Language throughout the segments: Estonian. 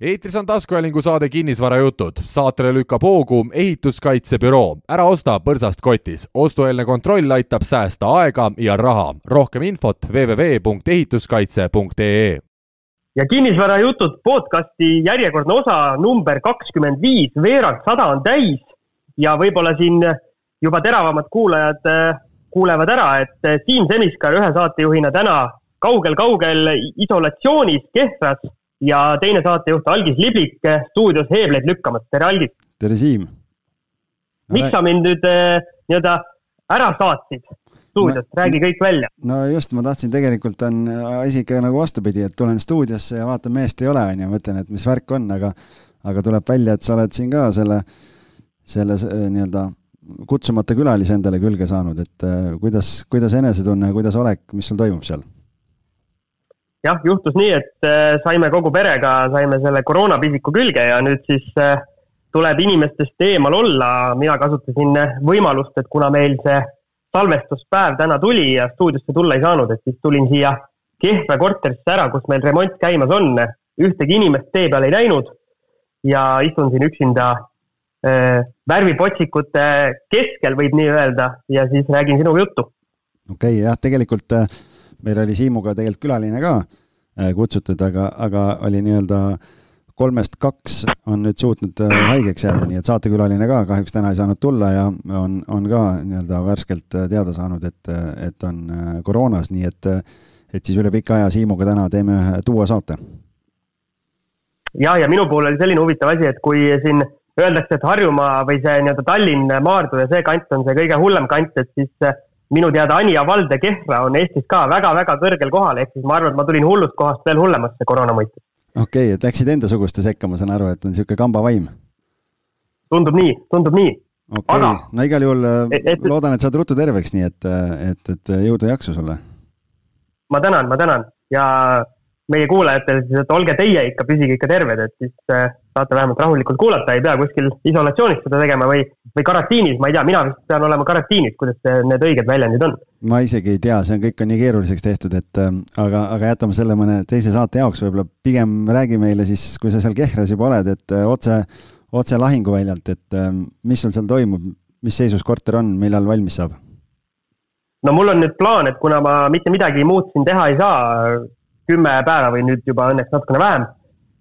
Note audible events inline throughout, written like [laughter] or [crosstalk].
eetris on taskuhäälingu saade Kinnisvarajutud. saatele lükkab hoogu ehituskaitsebüroo. ära osta põrsast kotis. ostueelne kontroll aitab säästa aega ja raha. rohkem infot www.ehituskaitse.ee ja Kinnisvarajutud podcasti järjekordne osa number kakskümmend viis, veerand sada on täis ja võib-olla siin juba teravamad kuulajad äh, kuulevad ära, et äh, Siim Semiskar ühe saatejuhina täna kaugel-kaugel isolatsioonis Kehras ja teine saatejuht Algis Liblik stuudios heebleid lükkamas, tere Algis! tere Siim! miks sa mind nüüd äh, nii-öelda ära saatsid stuudiost, räägi kõik välja. no just, ma tahtsin, tegelikult on asi ikka nagu vastupidi, et tulen stuudiosse ja vaatan, meest ei ole, on ju, mõtlen, et mis värk on, aga aga tuleb välja, et sa oled siin ka selle, selle nii-öelda kutsumata külalise endale külge saanud, et äh, kuidas, kuidas enesetunne, kuidas olek, mis sul toimub seal? Jah, juhtus nii, et äh, saime kogu perega, saime selle koroonapisiku külge ja nüüd siis äh, tuleb inimestest eemal olla. mina kasutasin võimalust, et kuna meil see salvestuspäev täna tuli ja stuudiosse tulla ei saanud, et siis tulin siia Kehra korterisse ära, kus meil remont käimas on. ühtegi inimest tee peal ei näinud ja istun siin üksinda äh, värvipotsikute keskel, võib nii öelda, ja siis räägin sinuga juttu. okei okay,, jah, tegelikult äh, meil oli Siimuga tegelikult külaline ka äh, kutsutud, aga, aga oli nii-öelda kolmest kaks on nüüd suutnud äh, haigeks jääda, nii et saatekülaline ka kahjuks täna ei saanud tulla ja on, on ka nii-öelda värskelt äh, teada saanud, et, et on koroonas, nii et, et siis üle pika aja Siimuga täna teeme ühe duo saate. ja, ja minu puhul oli selline huvitav asi, et kui siin öeldakse, et Harjumaa või see nii-öelda Tallinn, Maardu ja see kant on see kõige hullem kant, et siis minu teada Anija valde Kehra on Eestis ka väga-väga kõrgel kohal, ehk siis ma arvan, et ma tulin hullust kohast veel hullemasse koroona mõistes. okei okay,, et läksid endasuguste sekka, ma saan aru, et on niisugune kambavaim? tundub nii, tundub nii. okei okay., no igal juhul et, et, loodan, et saad ruttu terveks, nii et, et, et jõudu ja jaksu sulle. ma tänan, ma tänan ja meie kuulajatele siis, et olge teie ikka, püsige ikka terved, et siis äh, saate vähemalt rahulikult kuulata, ei pea kuskil isolatsioonis seda tegema või, või karantiinis, ma ei tea, mina vist pean olema karantiinis, kuidas need õiged väljendid on? ma isegi ei tea, see on, kõik on nii keeruliseks tehtud, et äh, aga, aga jätame selle mõne teise saate jaoks võib-olla, pigem räägi meile siis, kui sa seal Kehras juba oled, et äh, otse, otse lahinguväljalt, et mis sul seal toimub, mis seisus korter on, millal valmis saab? no mul on nüüd plaan, et kuna ma mitte midagi muud siin teha ei saa, kümme päeva või nüüd juba õnneks natukene vähem.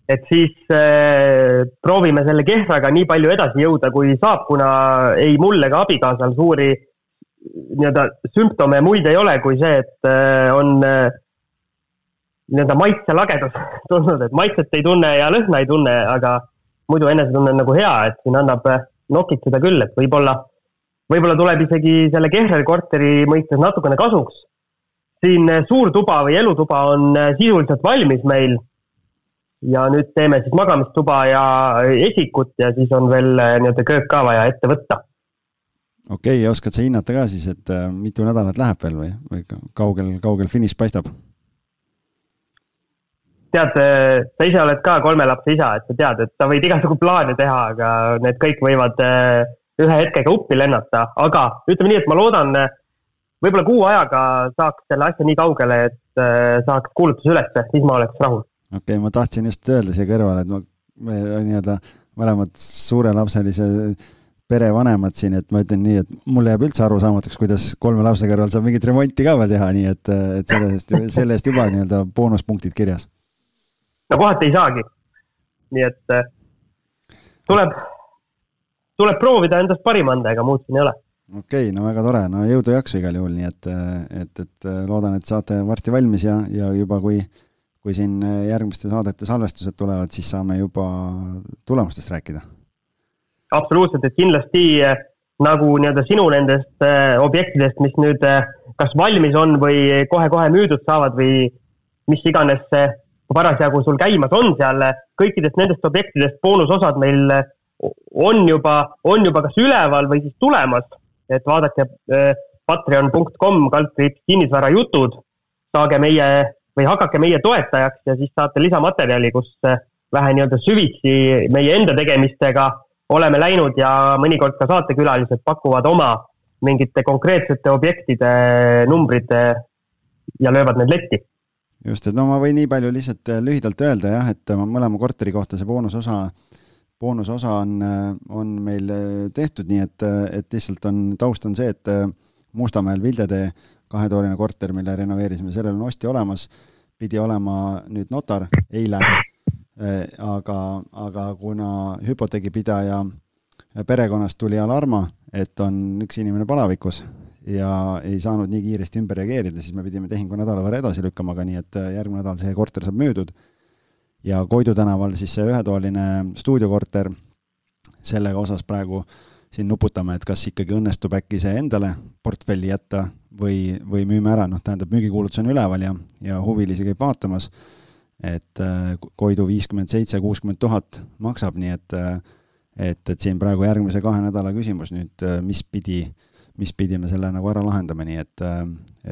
Et siis äh, proovime selle Kehraga nii palju edasi jõuda, kui saab, kuna ei mul ega abikaasal suuri nii-öelda sümptome muid ei ole, kui see, et äh, on äh, nii-öelda maitselagedus [laughs] tulnud, et maitset ei tunne ja lõhna ei tunne, aga muidu enesetunne on nagu hea, et siin annab äh, nokitseda küll, et võib-olla, võib-olla tuleb isegi selle Kehreri korteri mõistes natukene kasuks siin eh, suur tuba või elutuba on eh, sisuliselt valmis meil. Ja nüüd teeme siis magamistuba ja esikut ja siis on veel eh, nii-öelda köök ka vaja ette võtta. okei okay,, oskad sa hinnata ka siis, et mitu nädalat läheb veel või, või kaugel, kaugel finiš paistab? tead, sa ise oled ka kolme lapse isa, et sa tead, et sa võid igasugu plaane teha, aga need kõik võivad ühe hetkega uppi lennata, aga ütleme nii, et ma loodan võib-olla kuu ajaga saaks selle asja nii kaugele, et äh, saaks kuulutuse ülesse, siis ma oleks rahul. Okei okay,, ma tahtsin just öelda siia kõrvale, et ma, me nii-öelda mõlemad suurelapselise perevanemad siin, et ma ütlen nii, et mulle jääb üldse arusaamatuks, kuidas kolme lapse kõrval saab mingit remonti ka veel teha, nii et, et selle eest, selle eest juba nii-öelda boonuspunktid kirjas. no kohati ei saagi. nii et äh, tuleb, tuleb proovida endast parim anda, ega muud siin ei ole okei okay,, no väga tore, no jõudu-jaksu igal juhul, nii et, et, et loodan, et saate varsti valmis ja, ja juba kui, kui siin järgmiste saadete salvestused tulevad, siis saame juba tulemustest rääkida. absoluutselt, et kindlasti nagu nii-öelda sinu nendest äh, objektidest, mis nüüd äh, kas valmis on või kohe-kohe müüdud saavad või mis iganes äh, parasjagu sul käimas on seal, kõikidest nendest objektidest boonusosad meil on juba, on juba kas üleval või siis tulemas et vaadake äh, patreon.com kaldkriips kinnisvarajutud, saage meie või hakake meie toetajaks ja siis saate lisamaterjali, kus äh, vähe nii-öelda süvitsi meie enda tegemistega oleme läinud ja mõnikord ka saatekülalised pakuvad oma mingite konkreetsete objektide numbrid äh, ja löövad need letti. just, et no ma võin nii palju lihtsalt lühidalt öelda jah, et mõlema korteri kohta see boonusosa, boonusosa on, on meil tehtud, nii et, et lihtsalt on, taust on see, et Mustamäel Vildetee kahetoaline korter, mille renoveerisime, sellel on ostja olemas, pidi olema nüüd notar eile, aga, aga kuna hüpoteegipidaja perekonnast tuli alarma, et on üks inimene palavikus ja ei saanud nii kiiresti ümber reageerida, siis me pidime tehingu nädala võrra edasi lükkama, aga nii, et järgmine nädal see korter saab müüdud. ja Koidu tänaval siis see ühetoaline stuudiokorter, sellega osas praegu äh, siin nuputame, et kas ikkagi õnnestub äkki see endale portfelli jätta või, või müüme ära, noh, tähendab, müügikuulutus on üleval ja, ja huvilisi käib vaatamas, et äh, Koidu viiskümmend seitse, kuuskümmend tuhat maksab, nii et äh, et, et siin praegu järgmise kahe nädala küsimus nüüd, äh, mis pidi, mis pidi me selle nagu ära lahendame, nii et,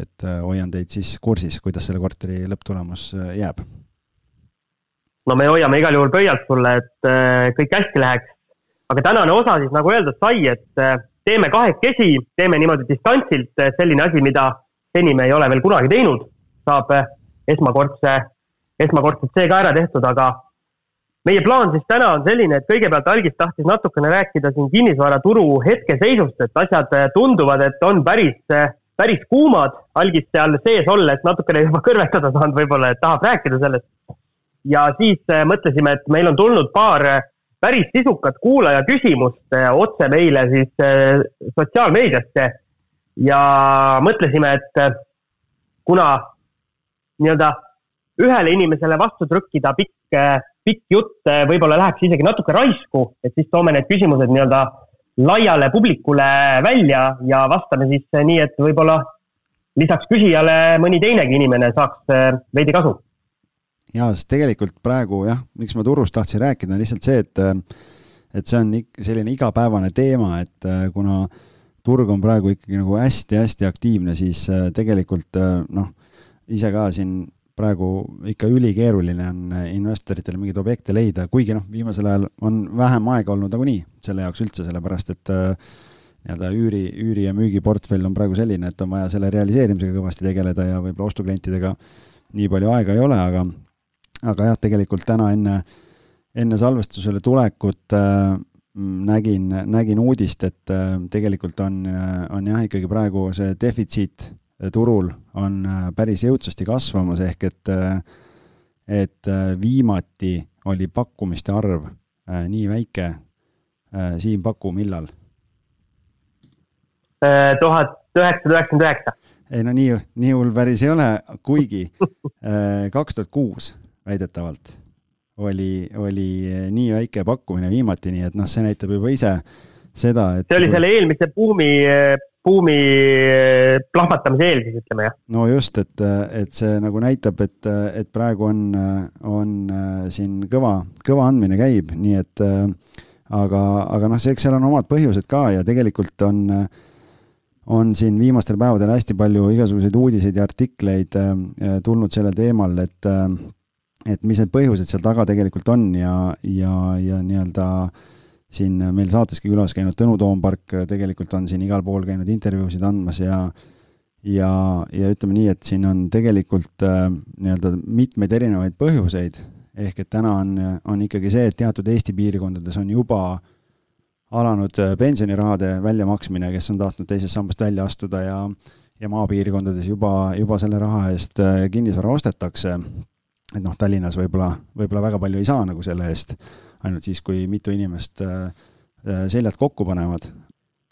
et hoian teid siis kursis, kuidas selle korteri lõpptulemus jääb. no me hoiame igal juhul pöialt sulle, et kõik hästi läheks aga tänane osa siis nagu öeldud sai, et teeme kahekesi, teeme niimoodi distantsilt, äh, selline asi, mida seni me ei ole veel kunagi teinud, saab äh, esmakordse, esmakordselt see ka ära tehtud, aga meie plaan siis täna on selline, et kõigepealt Algis tahtis natukene rääkida siin kinnisvaraturu hetkeseisust, et asjad tunduvad, et on päris, päris kuumad. Algis seal sees olles natukene juba [laughs] kõrvetada saanud võib-olla, et tahab rääkida sellest. ja siis mõtlesime, et meil on tulnud paar päris sisukat kuulaja küsimust eh, otse meile siis eh, sotsiaalmeediasse. Ja mõtlesime, et eh, kuna nii-öelda ühele inimesele vastu trükkida pikk, pikk jutt võib-olla läheks isegi natuke raisku, et siis toome need küsimused nii-öelda laiale publikule välja ja vastame siis nii, et võib-olla lisaks küsijale mõni teinegi inimene saaks veidi kasu jaa, sest tegelikult praegu jah, miks ma Turust tahtsin rääkida, on lihtsalt see, et et see on selline igapäevane teema, et kuna turg on praegu ikkagi nagu hästi-hästi aktiivne, siis tegelikult noh, ise ka siin praegu ikka ülikeeruline on investoritel mingeid objekte leida, kuigi noh, viimasel ajal on vähem aega olnud nagunii selle jaoks üldse, sellepärast et nii-öelda üüri, üüri ja müügiportfell on praegu selline, et on vaja selle realiseerimisega kõvasti tegeleda ja võib-olla ostuklientidega nii palju aega ei ole, aga aga jah, tegelikult täna enne, enne salvestusele tulekut äh, nägin, nägin uudist, et äh, tegelikult on, on jah, ikkagi praegu see defitsiit äh, turul on äh, päris jõudsasti kasvamas, ehk et äh, et viimati oli pakkumiste arv äh, nii väike. Siim, paku, millal? tuhat üheksasada üheksakümmend üheksa. ei no nii, nii hull päris ei ole, kuigi [laughs] kaks tuhat kuus väidetavalt oli, oli nii väike pakkumine viimati, nii et noh, see näitab juba ise seda, et see oli selle eelmise buumi, buumi plahvatamise eel siis ütleme, jah? no just, et, et see nagu näitab, et, et praegu on, on siin kõva, kõva andmine käib, nii et aga, aga noh, eks seal on omad põhjused ka ja tegelikult on on siin viimastel päevadel hästi palju igasuguseid uudiseid ja artikleid tulnud sellel teemal, et et mis need põhjused seal taga tegelikult on ja, ja, ja nii-öelda siin meil saateski külas käinud Tõnu Toompark tegelikult on siin igal pool käinud intervjuusid andmas ja ja, ja ütleme nii, et siin on tegelikult äh, nii-öelda mitmeid erinevaid põhjuseid, ehk et täna on, on ikkagi see, et teatud Eesti piirkondades on juba alanud äh, pensionirahade väljamaksmine, kes on tahtnud teisest sambast välja astuda ja ja maapiirkondades juba, juba selle raha eest äh, kinnisvara ostetakse et noh, Tallinnas võib-olla, võib-olla väga palju ei saa nagu selle eest, ainult siis, kui mitu inimest äh, äh, seljad kokku panevad.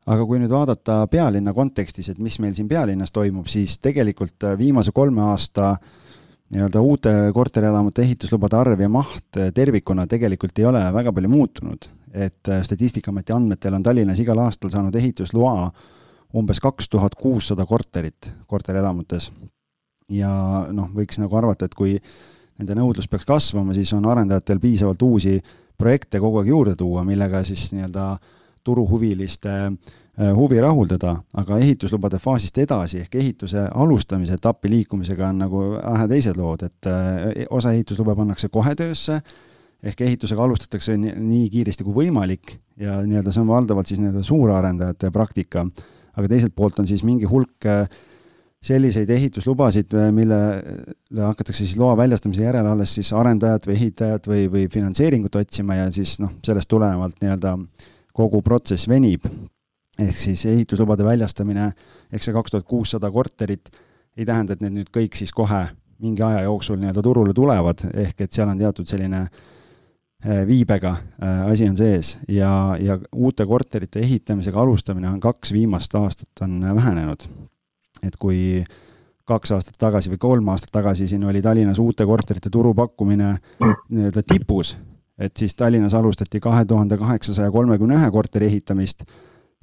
aga kui nüüd vaadata pealinna kontekstis, et mis meil siin pealinnas toimub, siis tegelikult äh, viimase kolme aasta nii-öelda uute korterelamute ehituslubade arv ja maht tervikuna tegelikult ei ole väga palju muutunud. et Statistikaameti andmetel on Tallinnas igal aastal saanud ehitusloa umbes kaks tuhat kuussada korterit korterelamutes. ja noh, võiks nagu arvata, et kui nende nõudlus peaks kasvama, siis on arendajatel piisavalt uusi projekte kogu aeg juurde tuua, millega siis nii-öelda turuhuviliste äh, huvi rahuldada, aga ehituslubade faasist edasi ehk ehituse alustamise etappi liikumisega on nagu vähe teised lood, et äh, osa ehituslube pannakse kohe töösse, ehk ehitusega alustatakse nii kiiresti kui võimalik ja nii-öelda see on valdavalt siis nii-öelda suurarendajate praktika, aga teiselt poolt on siis mingi hulk äh, selliseid ehituslubasid, millele hakatakse siis loa väljastamise järel alles siis arendajat või ehitajat või, või finantseeringut otsima ja siis noh, sellest tulenevalt nii-öelda kogu protsess venib. ehk siis ehituslubade väljastamine, eks see kaks tuhat kuussada korterit ei tähenda, et need nüüd kõik siis kohe mingi aja jooksul nii-öelda turule tulevad, ehk et seal on teatud selline äh, viibega asi on sees ja, ja uute korterite ehitamisega alustamine on kaks viimast aastat on vähenenud et kui kaks aastat tagasi või kolm aastat tagasi siin oli Tallinnas uute korterite turupakkumine nii-öelda tipus, et siis Tallinnas alustati kahe tuhande kaheksasaja kolmekümne ühe korteri ehitamist,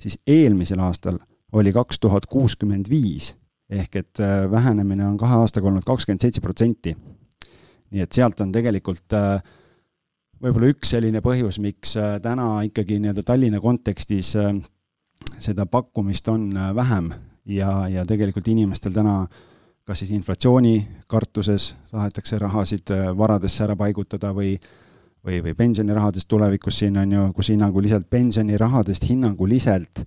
siis eelmisel aastal oli kaks tuhat kuuskümmend viis ehk et äh, vähenemine on kahe aastaga olnud kakskümmend seitse protsenti. nii et sealt on tegelikult äh, võib-olla üks selline põhjus, miks äh, täna ikkagi nii-öelda Tallinna kontekstis seda pakkumist on vähem ja, ja tegelikult inimestel täna kas siis inflatsiooni kartuses tahetakse rahasid äh, varadesse ära paigutada või või, või pensionirahadest tulevikus siin on ju, kus hinnanguliselt pensionirahadest hinnanguliselt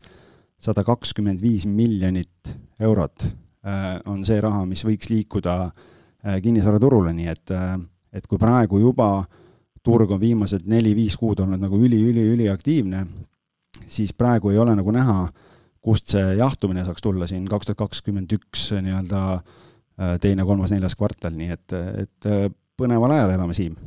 sada kakskümmend viis miljonit eurot äh, on see raha, mis võiks liikuda äh, kinnisvaraturule, nii et, et kui praegu juba turg on viimased neli-viis kuud olnud nagu üli-üli-üliaktiivne, siis praegu ei ole nagu näha äh, kust see jahtumine saaks tulla siin kaks tuhat kakskümmend üks nii-öelda äh, teine, kolmas, neljas kvartal, nii et, et äh, põneval ajal elame, Siim.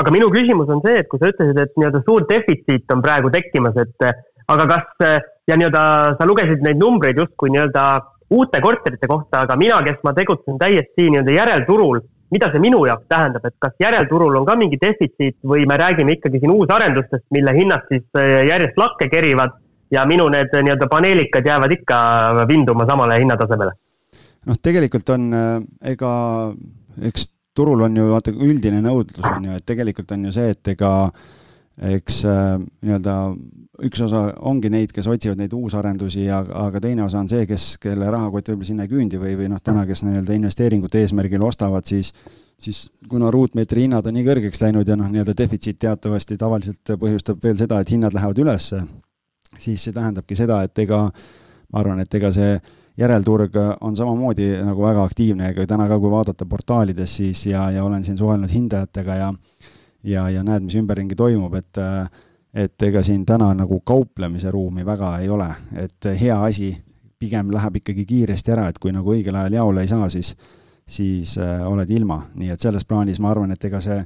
aga minu küsimus on see, et kui sa ütlesid, et nii-öelda suur defitsiit on praegu tekkimas, et aga kas ja nii-öelda sa lugesid neid numbreid justkui nii-öelda uute korterite kohta, aga mina, kes ma tegutsen täiesti nii-öelda järelturul, mida see minu jaoks tähendab, et kas järelturul on ka mingi defitsiit või me räägime ikkagi siin uusarendustest, mille hinnad siis äh, järjest lakke kerivad ja minu need nii-öelda paneelikad jäävad ikka vinduma samale hinnatasemele. noh, tegelikult on, äh, ega eks turul on ju vaata üldine nõudlus on ju, et tegelikult on ju see, et ega eks äh, nii-öelda üks osa ongi neid, kes otsivad neid uusarendusi ja, aga teine osa on see, kes, kelle rahakott võib-olla sinna ei küündi või, või noh, täna, kes nii-öelda investeeringute eesmärgil ostavad, siis siis kuna ruutmeetri hinnad on nii kõrgeks läinud ja noh, nii-öelda defitsiit teatavasti tavaliselt põhjustab veel seda, et hinnad lähevad ülesse siis see tähendabki seda, et ega ma arvan, et ega see järelturg on samamoodi nagu väga aktiivne, ega täna ka, kui vaadata portaalides, siis ja, ja olen siin suhelnud hindajatega ja ja, ja näed, mis ümberringi toimub, et et ega siin täna nagu kauplemise ruumi väga ei ole, et hea asi pigem läheb ikkagi kiiresti ära, et kui nagu õigel ajal jaole ei saa, siis siis äh, oled ilma, nii et selles plaanis ma arvan, et ega see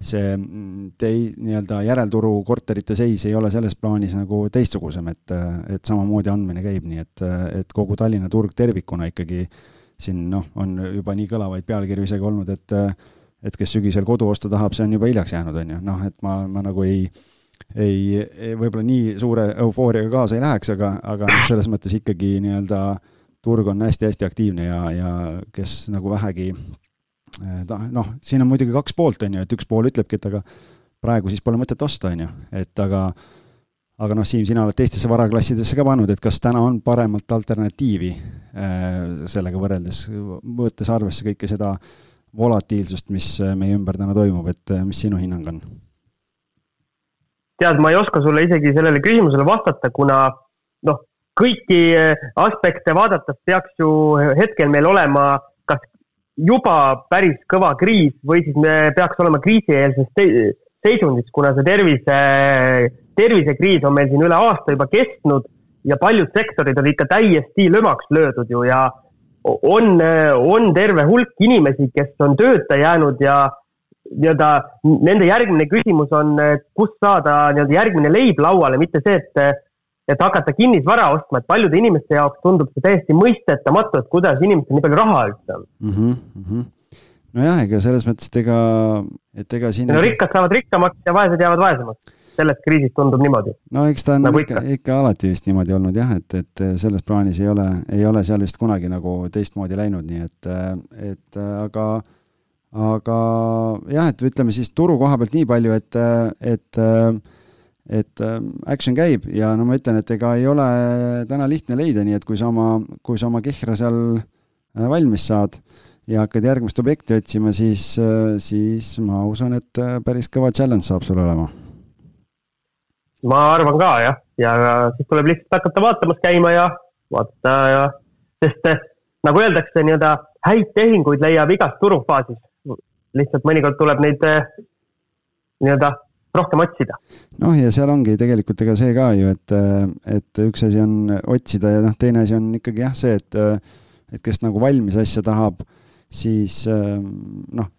see mm, tei-, nii-öelda järelturu korterite seis ei ole selles plaanis nagu teistsugusem, et, et samamoodi andmine käib, nii et, et kogu Tallinna turg tervikuna ikkagi siin noh, on juba nii kõlavaid pealkirju isegi olnud, et et kes sügisel kodu osta tahab, see on juba hiljaks jäänud, on ju, noh, et ma, ma nagu ei ei, ei, võib-olla nii suure eufooriaga kaasa ei läheks, aga, aga noh, selles mõttes ikkagi nii-öelda turg on hästi-hästi aktiivne ja, ja kes nagu vähegi ta noh, siin on muidugi kaks poolt, on ju, et üks pool ütlebki, et aga praegu siis pole mõtet osta, on ju, et aga aga noh, Siim, sina oled teistesse varaklassidesse ka pannud, et kas täna on paremat alternatiivi äh, sellega võrreldes, võttes arvesse kõike seda volatiilsust, mis meie ümber täna toimub, et mis sinu hinnang on? tead, ma ei oska sulle isegi sellele küsimusele vastata, kuna noh, kõiki aspekte vaadates peaks ju hetkel meil olema kas juba päris kõva kriis või siis me peaks olema kriisieelses seisundis, kuna see tervise, tervisekriis on meil siin üle aasta juba kestnud ja paljud sektorid on ikka täiesti lömaks löödud ju ja on, on terve hulk inimesi, kes on tööta jäänud ja nii-öelda nende järgmine küsimus on, kust saada nii-öelda järgmine leib lauale, mitte see, et et hakata kinnisvara ostma, et paljude inimeste jaoks tundub see täiesti mõistetamatu, et kuidas inimestel nii palju raha üldse on mm. -hmm. nojah, ega selles mõttes, et ega, et ega siin. no rikkad saavad rikkamaks ja vaesed jäävad vaesemaks. sellest kriisist tundub niimoodi. no eks ta on nagu ikka, ikka alati vist niimoodi olnud jah, et, et selles plaanis ei ole, ei ole seal vist kunagi nagu teistmoodi läinud, nii et, et aga aga jah, et ütleme siis turu koha pealt nii palju, et, et et äh, action käib ja no ma ütlen, et ega ei ole täna lihtne leida, nii et kui sa oma, kui sa oma kehra seal äh, valmis saad ja hakkad järgmist objekti otsima, siis, äh, siis ma usun, et päris kõva challenge saab sul olema. ma arvan ka jah, ja siis tuleb lihtsalt hakata vaatamas käima ja vaadata ja sest nagu öeldakse, nii-öelda häid tehinguid leiab igas turufaasis. lihtsalt mõnikord tuleb neid nii-öelda rohkem otsida. noh, ja seal ongi tegelikult ega see ka ju, et, et üks asi on otsida ja noh, teine asi on ikkagi jah, see, et, et kes nagu valmis asja tahab, siis noh,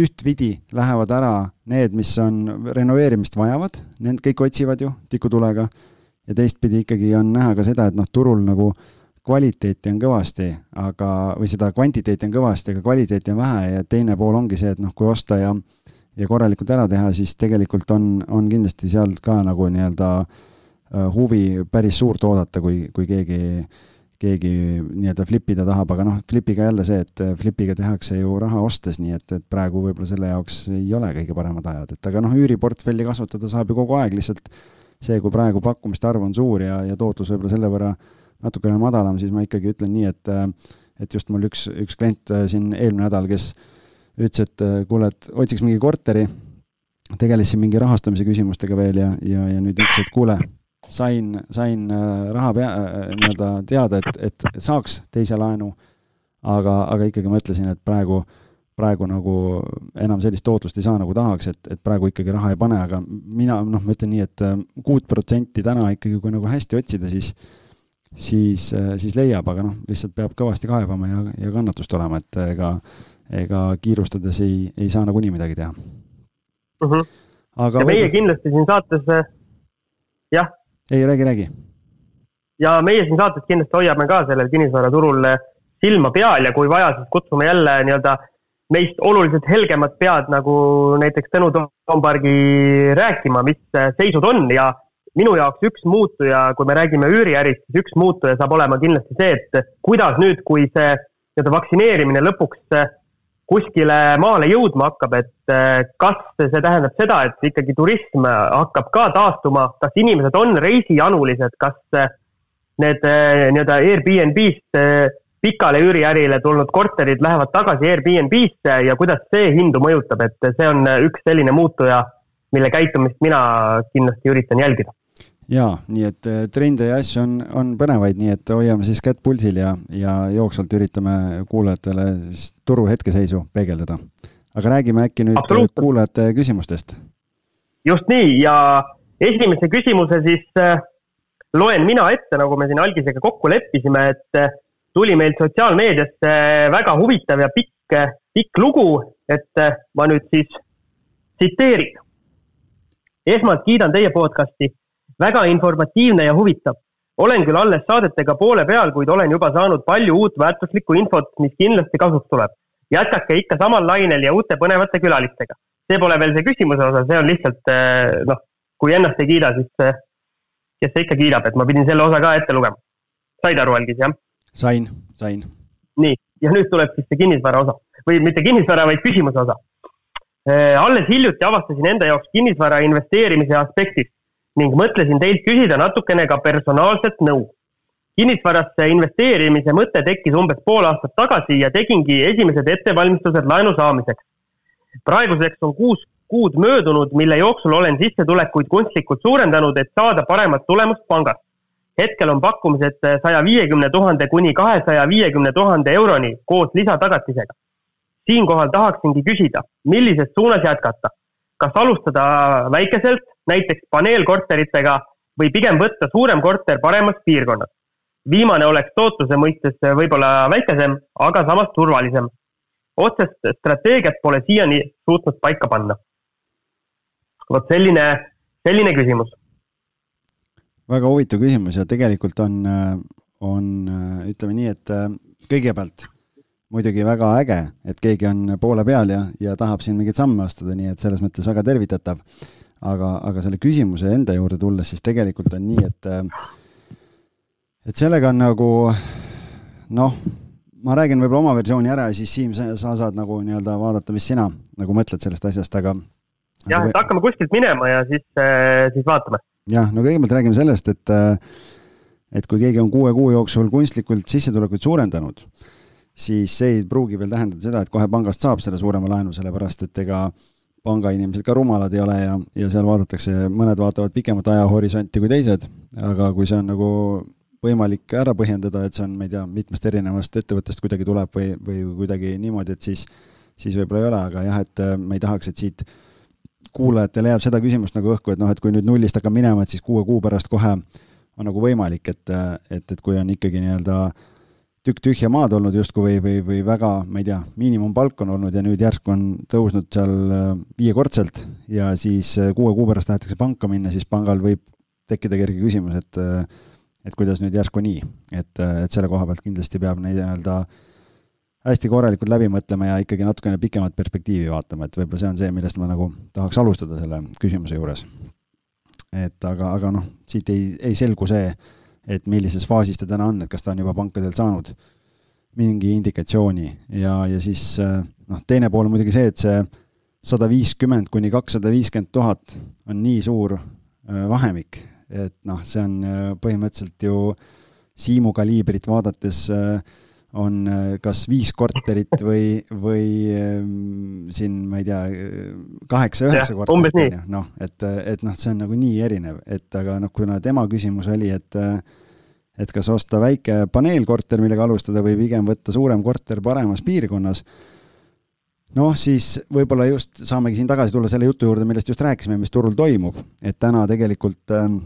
ühtpidi lähevad ära need, mis on renoveerimist vajavad, need kõik otsivad ju tikutulega. ja teistpidi ikkagi on näha ka seda, et noh, turul nagu kvaliteeti on kõvasti, aga, või seda kvantiteeti on kõvasti, aga kvaliteeti on vähe ja teine pool ongi see, et noh, kui osta ja ja korralikult ära teha, siis tegelikult on, on kindlasti sealt ka nagu nii-öelda äh, huvi päris suurt oodata, kui, kui keegi, keegi nii-öelda flipida tahab, aga noh, flipiga jälle see, et flipiga tehakse ju raha ostes, nii et, et praegu võib-olla selle jaoks ei ole kõige paremad ajad, et aga noh, üüriportfelli kasvatada saab ju kogu aeg, lihtsalt see, kui praegu pakkumiste arv on suur ja, ja tootlus võib-olla selle võrra natukene madalam, siis ma ikkagi ütlen nii, et et just mul üks, üks klient äh, siin eelmine nädal, kes ütles, et äh, kuule, et otsiks mingi korteri, tegeles siin mingi rahastamise küsimustega veel ja, ja, ja nüüd ütles, et kuule, sain, sain äh, raha pea, äh, nii-öelda teada, et, et saaks teise laenu, aga, aga ikkagi mõtlesin, et praegu, praegu nagu enam sellist tootlust ei saa, nagu tahaks, et, et praegu ikkagi raha ei pane, aga mina, noh, ma ütlen nii, et kuut protsenti täna ikkagi, kui nagu hästi otsida, siis siis, siis leiab, aga noh, lihtsalt peab kõvasti kaebama ja, ja kannatust olema, et ega äh, ega kiirustades ei, ei saa nagunii midagi teha mm. -hmm. aga ja meie kindlasti siin saates, äh, jah. ei, räägi, räägi. ja meie siin saates kindlasti hoiame ka sellel kinnisvaraturul äh, silma peal ja kui vaja, siis kutsume jälle nii-öelda meist oluliselt helgemad pead, nagu näiteks Tõnu Toompargi rääkima, mis äh, seisud on ja minu jaoks üks muutuja, kui me räägime üüriärist, siis üks muutuja saab olema kindlasti see, et kuidas nüüd, kui see nii-öelda vaktsineerimine lõpuks kuskile maale jõudma hakkab, et eh, kas see tähendab seda, et ikkagi turism hakkab ka taastuma, kas inimesed on reisijanulised, kas eh, need eh, nii-öelda Airbnb-st pikale üüriärile tulnud korterid lähevad tagasi Airbnb-sse ja kuidas see hindu mõjutab, et see on üks selline muutuja, mille käitumist mina kindlasti üritan jälgida jaa, nii et äh, trende ja asju on, on põnevaid, nii et hoiame siis kätt pulsil ja, ja jooksvalt üritame kuulajatele siis turu hetkeseisu peegeldada. aga räägime äkki nüüd kuulajate küsimustest. just nii ja esimese küsimuse siis äh, loen mina ette, nagu me siin algisega kokku leppisime, et äh, tuli meil sotsiaalmeediasse väga huvitav ja pikk, pikk lugu, et äh, ma nüüd siis tsiteerin. esmalt kiidan teie podcasti väga informatiivne ja huvitav. olen küll alles saadetega poole peal, kuid olen juba saanud palju uut väärtuslikku infot, mis kindlasti kasuks tuleb. jätkake ikka samal lainel ja uute põnevate külalistega. see pole veel see küsimuse osa, see on lihtsalt eh, noh, kui ennast ei kiida, siis eh, kes see ikka kiidab, et ma pidin selle osa ka ette lugema. said aru, Algis, jah? sain, sain. nii, ja nüüd tuleb siis see kinnisvara osa või mitte kinnisvara, vaid küsimuse osa. Eh, alles hiljuti avastasin enda jaoks kinnisvara investeerimise aspektist ning mõtlesin teilt küsida natukene ka personaalset nõu. kinnisvarasse investeerimise mõte tekkis umbes pool aastat tagasi ja tegingi esimesed ettevalmistused laenu saamiseks. praeguseks on kuus kuud möödunud, mille jooksul olen sissetulekuid kunstlikult suurendanud, et saada paremat tulemust pangast. hetkel on pakkumised saja viiekümne tuhande kuni kahesaja viiekümne tuhande euroni koos lisatagatisega. siinkohal tahaksingi küsida, millises suunas jätkata kas alustada väikeselt, näiteks paneelkorteritega või pigem võtta suurem korter paremas piirkonnas. viimane oleks tootluse mõistes võib-olla väikesem, aga samas turvalisem. otsest strateegiat pole siiani suutnud paika panna. vot selline, selline küsimus. väga huvitav küsimus ja tegelikult on, on ütleme nii, et kõigepealt muidugi väga äge, et keegi on poole peal ja, ja tahab siin mingeid samme astuda, nii et selles mõttes väga tervitatav. Aga, aga selle küsimuse enda juurde tulles, siis tegelikult on nii, et et sellega on nagu noh, ma räägin võib-olla oma versiooni ära ja siis Siim, sa, sa saad nagu nii-öelda vaadata, mis sina nagu mõtled sellest asjast, aga jah, et hakkame kuskilt minema ja siis, äh, siis vaatame. jah, no kõigepealt räägime sellest, et et kui keegi on kuue kuu jooksul kunstlikult sissetulekuid suurendanud, siis see ei pruugi veel tähendada seda, et kohe pangast saab selle suurema laenu, sellepärast et ega pangainimesed ka rumalad ei ole ja, ja seal vaadatakse, mõned vaatavad pikemat ajahorisonti kui teised, aga kui see on nagu võimalik ära põhjendada, et see on, ma ei tea, mitmest erinevast ettevõttest kuidagi tuleb või, või kuidagi niimoodi, et siis, siis võib-olla ei ole, aga jah, et äh, me ei tahaks, et siit kuulajatele jääb seda küsimust nagu õhku, et noh, et kui nüüd nullist hakkab minema, et siis kuue kuu pärast kohe on nagu võimalik, et, et, et kui on ikkagi nii-öelda tükk tühja maad olnud justkui või, või, või väga, ma ei tea, miinimumpalk on olnud ja nüüd järsku on tõusnud seal äh, viiekordselt ja siis kuue kuu pärast tahetakse panka minna, siis pangal võib tekkida kerge küsimus, et et kuidas nüüd järsku nii, et, et selle koha pealt kindlasti peab nii-öelda hästi korralikult läbi mõtlema ja ikkagi natukene pikemat perspektiivi vaatama, et võib-olla see on see, millest ma nagu tahaks alustada selle küsimuse juures. et aga, aga noh, siit ei, ei selgu see, et millises faasis ta täna on, et kas ta on juba pankadelt saanud mingi indikatsiooni. Ja, ja siis noh, teine pool on muidugi see, et see sada viiskümmend kuni kakssada viiskümmend tuhat on nii suur äh, vahemik, et noh, see on äh, põhimõtteliselt ju Siimu kaliibrit vaadates äh, on äh, kas viis korterit või, või ähm, siin, ma ei tea, kaheksa-üheksa korterit, noh, et, et noh, see on nagu nii erinev, et aga noh, kuna tema küsimus oli, et et kas osta väike paneelkorter, millega alustada, või pigem võtta suurem korter paremas piirkonnas noh, siis võib-olla just saamegi siin tagasi tulla selle jutu juurde, millest just rääkisime, mis turul toimub, et täna tegelikult ähm,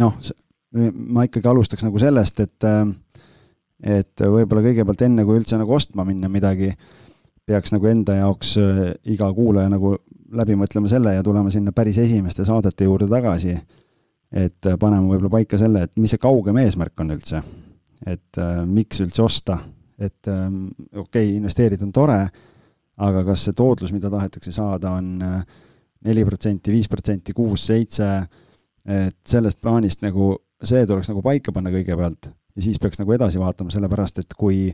noh, ma ikkagi alustaks nagu sellest, et äh, et võib-olla kõigepealt enne, kui üldse nagu ostma minna midagi, peaks nagu enda jaoks äh, iga kuulaja nagu läbi mõtlema selle ja tulema sinna päris esimeste saadete juurde tagasi, et äh, panema võib-olla paika selle, et mis see kaugem eesmärk on üldse. et äh, miks üldse osta, et äh, okei okay,, investeerida on tore aga kas see tootlus, mida tahetakse saada, on äh, neli protsenti, viis protsenti, kuus, seitse, et sellest plaanist nagu, see tuleks nagu paika panna kõigepealt ja siis peaks nagu edasi vaatama, sellepärast et kui,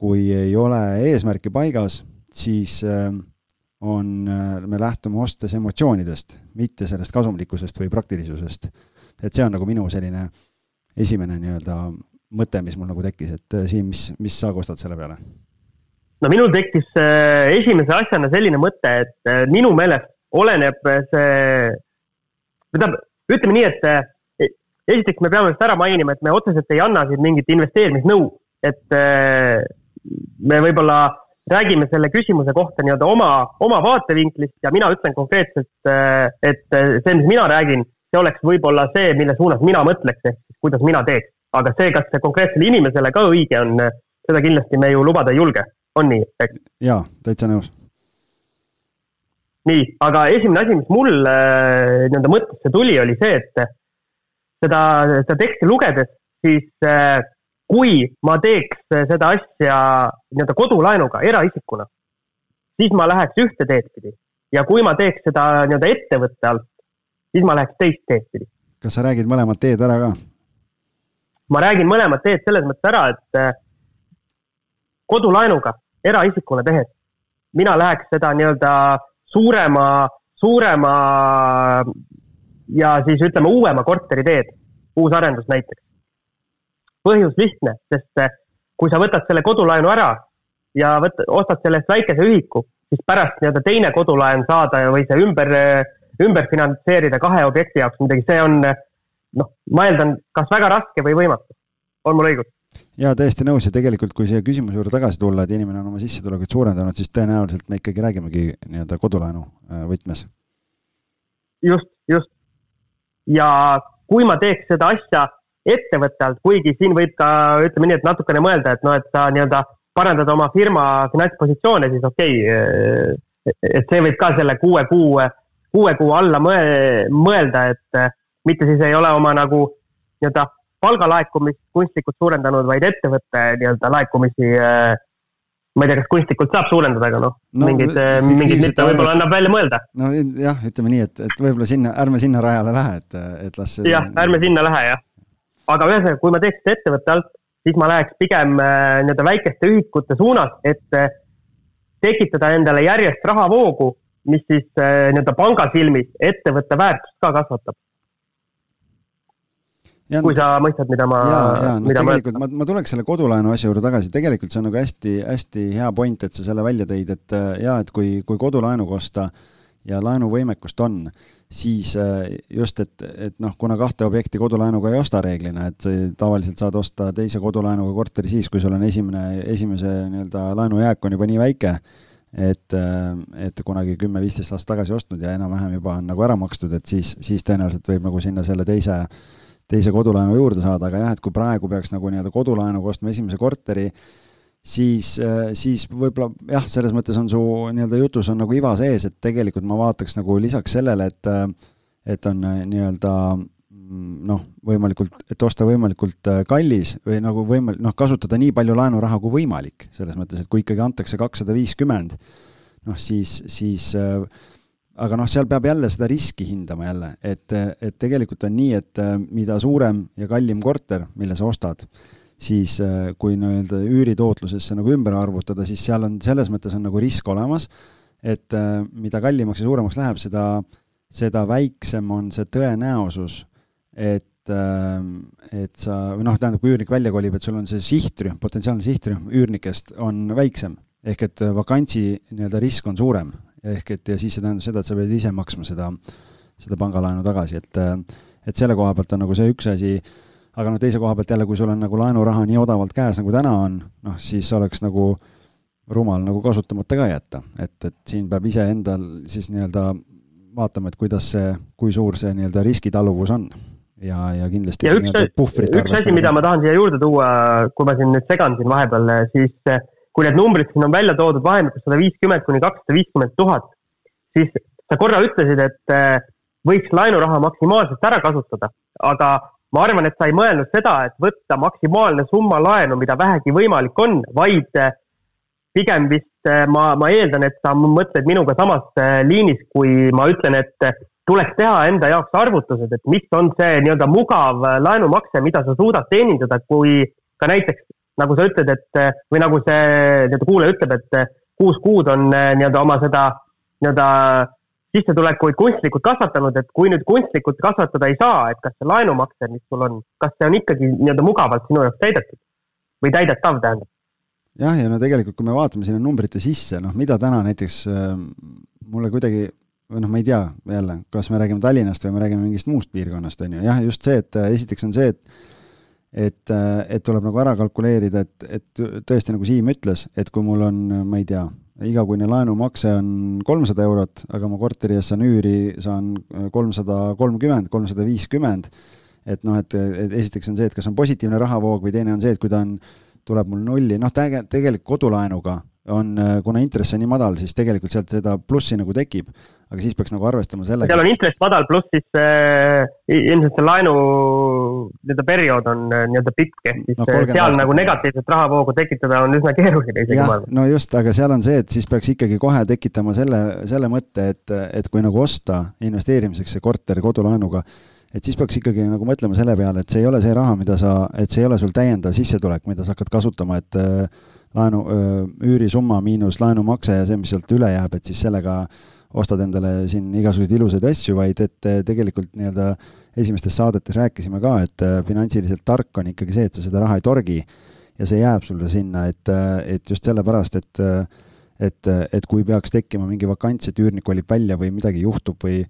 kui ei ole eesmärki paigas, siis äh, on, äh, me lähtume ostes emotsioonidest, mitte sellest kasumlikkusest või praktilisusest. et see on nagu minu selline esimene nii-öelda mõte, mis mul nagu tekkis, et Siim, mis, mis sa kostad selle peale? no minul tekkis äh, esimese asjana selline mõte, et äh, minu meelest oleneb see, tähendab, ütleme nii, et äh, esiteks me peame vist ära mainima, et me otseselt ei anna siin mingit investeerimisnõu, et me võib-olla räägime selle küsimuse kohta nii-öelda oma, oma vaatevinklist ja mina ütlen konkreetselt, et see, mis mina räägin, see oleks võib-olla see, mille suunas mina mõtleks, ehk siis kuidas mina teeks. aga see, kas see konkreetsele inimesele ka õige on, seda kindlasti me ju lubada ei julge on nii, eks? jaa, täitsa nõus. nii, aga esimene asi, mis mul äh, nii-öelda mõttesse tuli, oli see, et seda, seda teksti lugedes, siis äh, kui ma teeks seda asja nii-öelda kodulaenuga eraisikuna, siis ma läheks ühte teed pidi ja kui ma teeks seda nii-öelda ettevõtte alt, siis ma läheks teist teed pidi. kas sa räägid mõlemad teed ära ka? ma räägin mõlemad teed selles mõttes ära, et äh, kodulaenuga eraisikule tehes, mina läheks seda nii-öelda suurema, suurema ja siis ütleme uuema korteri teed, uus arendus näiteks. põhjus lihtne, sest kui sa võtad selle kodulaenu ära ja võt-, ostad selle eest väikese ühiku, siis pärast nii-öelda teine kodulaen saada või see ümber, ümber finantseerida kahe objekti jaoks midagi, see on noh, ma eeldan, kas väga raske või võimatu. on mul õigus? jaa, täiesti nõus ja tegelikult, kui siia küsimuse juurde tagasi tulla, et inimene on oma sissetulekut suurendanud, siis tõenäoliselt me ikkagi räägimegi nii-öelda kodulaenu võtmes. just, just. Ja kui ma teeks seda asja ettevõtte alt, kuigi siin võib ka, ütleme nii, et natukene mõelda, et noh, et sa nii-öelda parandad oma firma finantspositsioone, siis okei okay,, et see võib ka selle kuue kuu, kuue kuu alla mõelda, et mitte siis ei ole oma nagu nii-öelda palgalaekumist kunstlikult suurendanud, vaid ettevõtte nii-öelda laekumisi äh, ma ei tea, kas kunstlikult saab suurendada, aga noh no, no, mingid, äh, mingid mitte võib-olla annab välja mõelda. no jah, ütleme nii, et, et võib-olla sinna, ärme sinna rajale lähe, et, et las. jah, ärme sinna lähe jah. aga ühesõnaga, kui ma teeks seda ettevõtte alt, siis ma läheks pigem äh, nii-öelda väikeste ühikute suunas, et tekitada endale järjest rahavoogu, mis siis nii-öelda panga silmis ettevõtte väärtust ka kasvatab kui sa mõistad, mida ma. ja, ja no tegelikult ma, ma tuleks selle kodulaenu asja juurde tagasi, tegelikult see on nagu hästi-hästi hea point, et sa selle välja tõid, et äh, ja et kui, kui kodulaenuga osta ja laenuvõimekust on, siis äh, just, et, et noh, kuna kahte objekti kodulaenuga ei osta reeglina, et tavaliselt saad osta teise kodulaenuga korteri siis, kui sul on esimene, esimese nii-öelda laenujääk on juba nii väike, et, äh, et kunagi kümme-viisteist aastat tagasi ostnud ja enam-vähem juba on nagu ära makstud, et siis, siis tõenäoliselt võib nagu sinna selle teise, teise kodulaenu juurde saada, aga jah, et kui praegu peaks nagu nii-öelda kodulaenuga ostma esimese korteri, siis, äh, siis võib-olla jah, selles mõttes on su nii-öelda jutus on nagu iva sees, et tegelikult ma vaataks nagu lisaks sellele, et äh, et on äh, nii-öelda mm, noh, võimalikult, et osta võimalikult kallis või nagu võimal-, noh, kasutada nii palju laenuraha kui võimalik, selles mõttes, et kui ikkagi antakse kakssada viiskümmend, noh siis, siis aga noh, seal peab jälle seda riski hindama jälle, et, et tegelikult on nii, et mida suurem ja kallim korter, mille sa ostad, siis äh, kui nii-öelda üüritootlusesse nagu ümber arvutada, siis seal on, selles mõttes on nagu risk olemas, et äh, mida kallimaks ja suuremaks läheb, seda, seda väiksem on see tõenäosus, et, äh, et sa, või noh, tähendab, kui üürnik välja kolib, et sul on see sihtrühm, potentsiaalne sihtrühm üürnikest on väiksem, ehk et vakantsi nii-öelda risk on suurem, ehk et ja siis see tähendab seda, et sa pead ise maksma seda, seda pangalaenu tagasi, et et selle koha pealt on nagu see üks asi, aga noh, teise koha pealt jälle, kui sul on nagu laenuraha nii odavalt käes, nagu täna on, noh siis oleks nagu rumal nagu kasutamata ka jätta, et, et siin peab iseendal siis nii-öelda vaatama, et kuidas see, kui suur see nii-öelda riskitaluvus on. ja, ja kindlasti ja üks, üks asi, mida ma tahan siia juurde tuua, kui ma siin nüüd segan siin vahepeal, siis kui need numbrid siin on välja toodud vahemikus sada viiskümmend kuni kakssada viiskümmend tuhat, siis sa korra ütlesid, et võiks laenuraha maksimaalselt ära kasutada, aga ma arvan, et sa ei mõelnud seda, et võtta maksimaalne summa laenu, mida vähegi võimalik on, vaid eh, pigem vist eh, ma, ma eeldan, et sa mõtled minuga samas eh, liinis, kui ma ütlen, et tuleks teha enda jaoks arvutused, et mis on see nii-öelda mugav laenumakse, mida sa suudad teenindada, kui ka näiteks nagu sa ütled, et või nagu see nii-öelda kuulaja ütleb, et kuus kuud on nii-öelda oma seda nii-öelda sissetulekuid kunstlikult kasvatanud, et kui nüüd kunstlikult kasvatada ei saa, et kas see laenumakse, mis sul on, kas see on ikkagi nii-öelda mugavalt sinu jaoks täidetud või täidetav, tähendab? jah, ja no tegelikult, kui me vaatame sinna numbrite sisse, noh, mida täna näiteks äh, mulle kuidagi või noh, ma ei tea jälle, kas me räägime Tallinnast või me räägime mingist muust piirkonnast, on ju, jah, just see, et esiteks on see, et et, et tuleb nagu ära kalkuleerida, et, et tõesti, nagu Siim ütles, et kui mul on, ma ei tea, igakuine laenumakse on kolmsada eurot, aga ma korteri eest saan üüri, saan kolmsada kolmkümmend, kolmsada viiskümmend, et noh, et, et esiteks on see, et kas on positiivne rahavoog või teine on see, et kui ta on, tuleb mul nulli, noh, tegelikult kodulaenuga on, kuna intress on nii madal, siis tegelikult sealt seda plussi nagu tekib, aga siis peaks nagu arvestama sellega. seal on intress madal, pluss siis äh, ilmselt see laenu nii-öelda periood on äh, nii-öelda pikk, ehk siis no, äh, seal aastat. nagu negatiivset rahavoogu tekitada on üsna keeruline isegi. jah, no just, aga seal on see, et siis peaks ikkagi kohe tekitama selle, selle mõtte, et, et kui nagu osta investeerimiseks see korter kodulaenuga, et siis peaks ikkagi nagu mõtlema selle peale, et see ei ole see raha, mida sa, et see ei ole sul täiendav sissetulek, mida sa hakkad kasutama, et laenu, üürisumma miinus laenumakse ja see, mis sealt üle jääb, et siis sellega ostad endale siin igasuguseid ilusaid asju, vaid et eh, tegelikult nii-öelda esimestes saadetes rääkisime ka, et finantsiliselt tark on ikkagi see, et sa seda raha ei torgi ja see jääb sulle sinna, et, et just sellepärast, et et, et kui peaks tekkima mingi vakants, et üürnik kolib välja või midagi juhtub või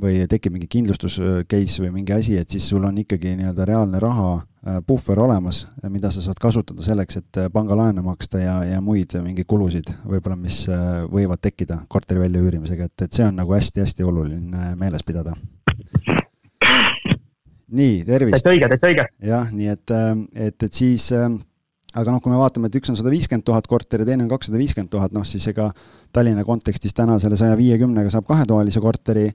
või tekib mingi kindlustus case või mingi asi, et siis sul on ikkagi nii-öelda reaalne raha äh, puhver olemas, mida sa saad kasutada selleks, et äh, pangalaene maksta ja, ja muid mingeid kulusid võib-olla, mis äh, võivad tekkida korteri väljaüürimisega, et, et see on nagu hästi-hästi oluline meeles pidada. nii, tervist! täitsa õige, täitsa õige! jah, nii et, et, et siis aga noh, kui me vaatame, et üks on sada viiskümmend tuhat korteri, teine on kakssada viiskümmend tuhat, noh siis ega Tallinna kontekstis täna selle saja viiekümnega saab kahetoalise korteri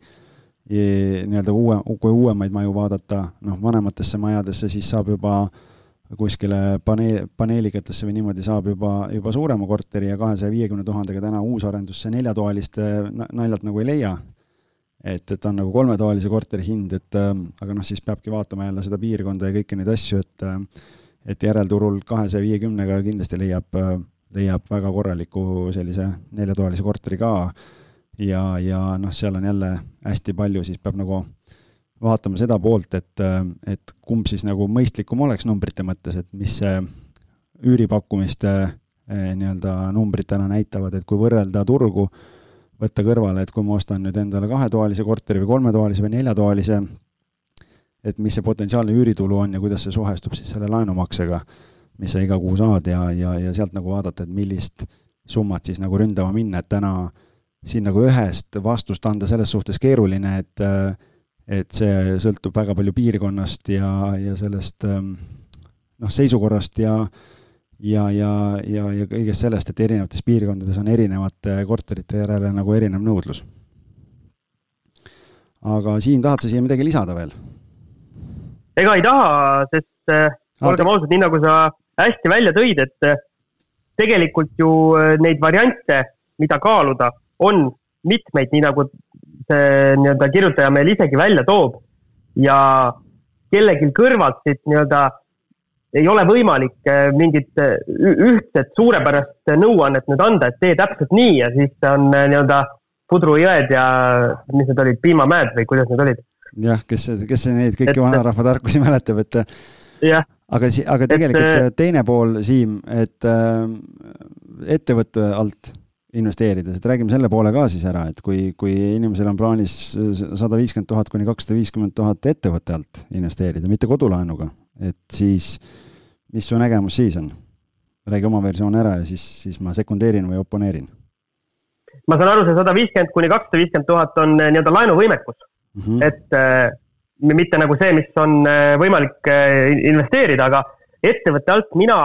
nii-öelda uue, kui uuemaid maju vaadata, noh, vanematesse majadesse, siis saab juba kuskile paneel, paneelikatesse või niimoodi saab juba, juba suurema korteri ja kahesaja viiekümne tuhandega täna uusarendusse neljatoaliste naljalt nagu ei leia. et, et on nagu kolmetoalise korteri hind, et äh, aga noh, siis peabki vaatama jälle seda piirkonda ja kõiki neid asju, et äh, et järelturul kahesaja viiekümnega kindlasti leiab äh,, leiab väga korraliku sellise neljatoalise korteri ka ja, ja noh, seal on jälle hästi palju, siis peab nagu vaatama seda poolt, et, et kumb siis nagu mõistlikum oleks numbrite mõttes, et mis üüripakkumiste eh, nii-öelda numbrid täna näitavad, et kui võrrelda turgu võtta kõrvale, et kui ma ostan nüüd endale kahetoalise korteri või kolmetoalise või neljatoalise, et mis see potentsiaalne üüritulu on ja kuidas see suhestub siis selle laenumaksega, mis sa iga kuu saad ja, ja, ja sealt nagu vaadata, et millist summat siis nagu ründama minna, et täna siin nagu ühest vastust anda selles suhtes keeruline, et et see sõltub väga palju piirkonnast ja, ja sellest noh, seisukorrast ja ja, ja, ja, ja kõigest sellest, et erinevates piirkondades on erinevate korterite järele nagu erinev nõudlus. aga Siim, tahad sa siia midagi lisada veel? ega ei taha, sest äh, olgem ausad, nii nagu sa hästi välja tõid, et äh, tegelikult ju äh, neid variante, mida kaaluda, on mitmeid, nii nagu see nii-öelda kirjutaja meil isegi välja toob ja kellelgi kõrvalt siit nii-öelda ei ole võimalik äh, mingit äh, ühtset suurepärast nõuannet nüüd anda, et tee täpselt nii ja siis on äh, nii-öelda pudrujõed ja mis need olid, piimamäed või kuidas need olid? jah, kes, kes neid kõiki vanarahva tarkusi mäletab, et jah. aga, aga tegelikult et, teine pool, Siim, et ettevõtte alt investeerides, et räägime selle poole ka siis ära, et kui, kui inimesel on plaanis sada viiskümmend tuhat kuni kakssada viiskümmend tuhat ettevõtte alt investeerida, mitte kodulaenuga, et siis mis su nägemus siis on? räägi oma versioon ära ja siis, siis ma sekundeerin või oponeerin. ma saan aru, see sada viiskümmend kuni kakssada viiskümmend tuhat on eh, nii-öelda laenuvõimekus mm. -hmm. et äh, mitte nagu see, mis on äh, võimalik äh, investeerida, aga ettevõtte alt mina,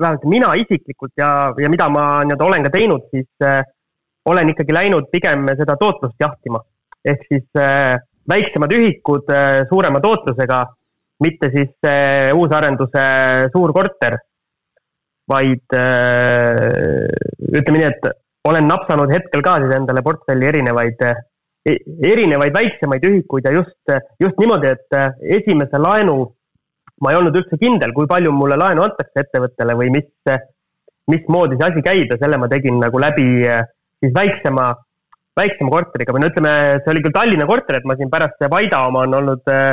vähemalt mina isiklikult ja, ja mida ma nii-öelda olen ka teinud, siis äh, olen ikkagi läinud pigem seda tootlust jahtima. ehk siis äh, väiksemad ühikud äh, suurema tootlusega mitte siis see uusarenduse suur korter, vaid äh, ütleme nii, et olen napsanud hetkel ka siis endale portfelli erinevaid, e-, erinevaid väiksemaid ühikuid ja just, just niimoodi, et äh, esimese laenu ma ei olnud üldse kindel, kui palju mulle laenu antakse ettevõttele või mis, mismoodi see asi käib ja selle ma tegin nagu läbi äh, siis väiksema, väiksema korteriga või no ütleme, see oli küll Tallinna korter, et ma siin pärast Vaida oma on olnud äh,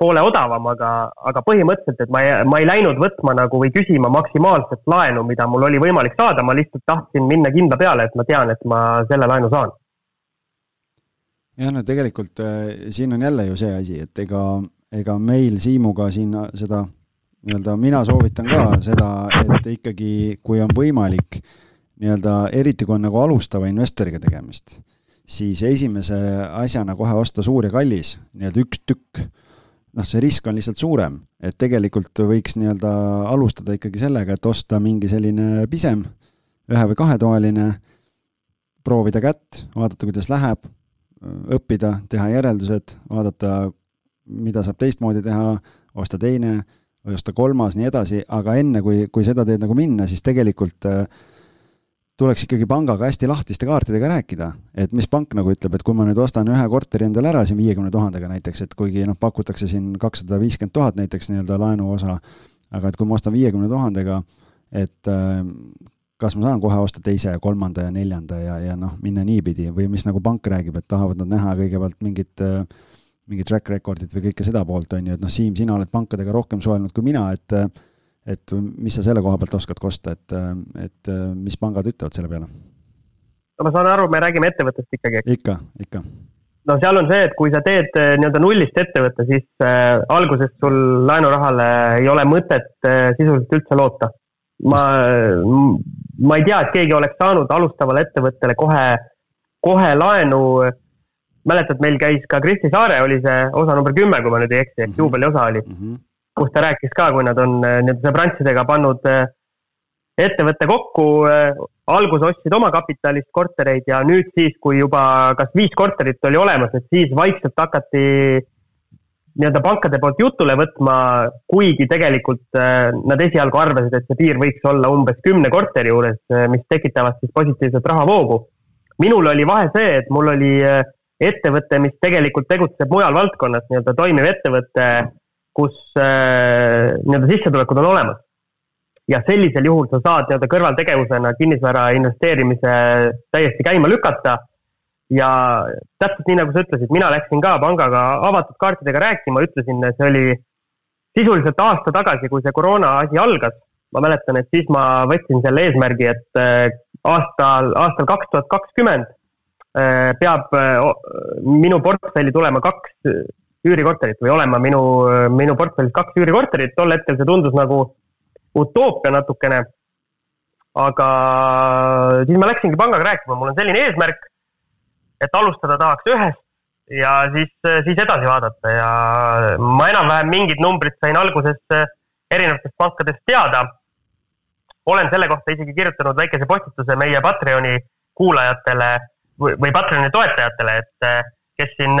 poole odavam, aga, aga põhimõtteliselt, et ma ei, ma ei läinud võtma nagu või küsima maksimaalset laenu, mida mul oli võimalik saada, ma lihtsalt tahtsin minna kindla peale, et ma tean, et ma selle laenu saan. jah, no tegelikult äh, siin on jälle ju see asi, et ega, ega meil Siimuga siin seda nii-öelda, mina soovitan ka seda, et ikkagi, kui on võimalik nii-öelda, eriti kui on nagu alustava investoriga tegemist, siis esimese asjana kohe osta suur ja kallis, nii-öelda üks tükk. Noh, see risk on lihtsalt suurem, et tegelikult võiks nii-öelda alustada ikkagi sellega, et osta mingi selline pisem, ühe- või kahetoaline, proovida kätt, vaadata, kuidas läheb, õppida, teha järeldused, vaadata, mida saab teistmoodi teha, osta teine osta kolmas, nii edasi, aga enne, kui, kui seda teed nagu minna, siis tegelikult äh, tuleks ikkagi pangaga hästi lahtiste kaartidega rääkida, et mis pank nagu ütleb, et kui ma nüüd ostan ühe korteri endale ära siin viiekümne tuhandega näiteks, et kuigi noh, pakutakse siin kakssada viiskümmend tuhat näiteks nii-öelda laenuosa, aga et kui ma ostan viiekümne tuhandega, et äh, kas ma saan kohe osta teise ja kolmanda ja neljanda ja, ja noh, minna niipidi? Või mis nagu pank räägib, et tahavad nad näha kõigepealt mingit äh, mingit track record'it või kõike seda poolt, on ju, et noh, Siim, sina oled pankadega rohkem suhelnud kui mina, et äh, et mis sa selle koha pealt oskad kosta, et, et mis pangad ütlevad selle peale? no ma saan aru, me räägime ettevõttest ikkagi. ikka, ikka. no seal on see, et kui sa teed eh, nii-öelda nullist ettevõtte, siis äh, alguses sul laenurahale ei ole mõtet äh, sisuliselt üldse loota. ma, ma ei tea, et keegi oleks saanud alustavale ettevõttele kohe, kohe laenu. Mäletad, meil käis ka Kristi Saare oli see osa number kümme, kui ma nüüd ei eksi, ehk mm -hmm. juubeliosa oli mm. -hmm kus ta rääkis ka, kui nad on äh, nii-öelda sõbrantsidega pannud äh, ettevõtte kokku, äh, alguses ostsid omakapitalist kortereid ja nüüd siis, kui juba kas viis korterit oli olemas, et siis vaikselt hakati nii-öelda pankade poolt jutule võtma, kuigi tegelikult nad esialgu arvasid, et see piir võiks olla umbes kümne korteri juures, mis tekitavad siis positiivset rahavoogu. minul oli vahe see, et mul oli ettevõte, mis tegelikult tegutseb mujal valdkonnas, nii-öelda toimiv ettevõte kus äh, nii-öelda sissetulekud on olemas. ja sellisel juhul sa saad nii-öelda kõrvaltegevusena kinnisvara investeerimise täiesti käima lükata. ja täpselt nii, nagu sa ütlesid, mina läksin ka pangaga avatud kaartidega rääkima, ütlesin, see oli sisuliselt aasta tagasi, kui see koroona asi algas. ma mäletan, et siis ma võtsin selle eesmärgi, et äh, aastal, aastal kaks tuhat kakskümmend peab minu portfelli tulema kaks üürikorterit või olema minu, minu portfellis kaks üürikorterit, tol hetkel see tundus nagu utoopia natukene. aga siis ma läksingi pangaga rääkima, mul on selline eesmärk, et alustada tahaks ühest ja siis, siis edasi vaadata ja ma enam-vähem mingid numbrid sain alguses erinevatest pankadest teada. olen selle kohta isegi kirjutanud väikese postituse meie Patreoni kuulajatele või, Patreoni toetajatele, et kes siin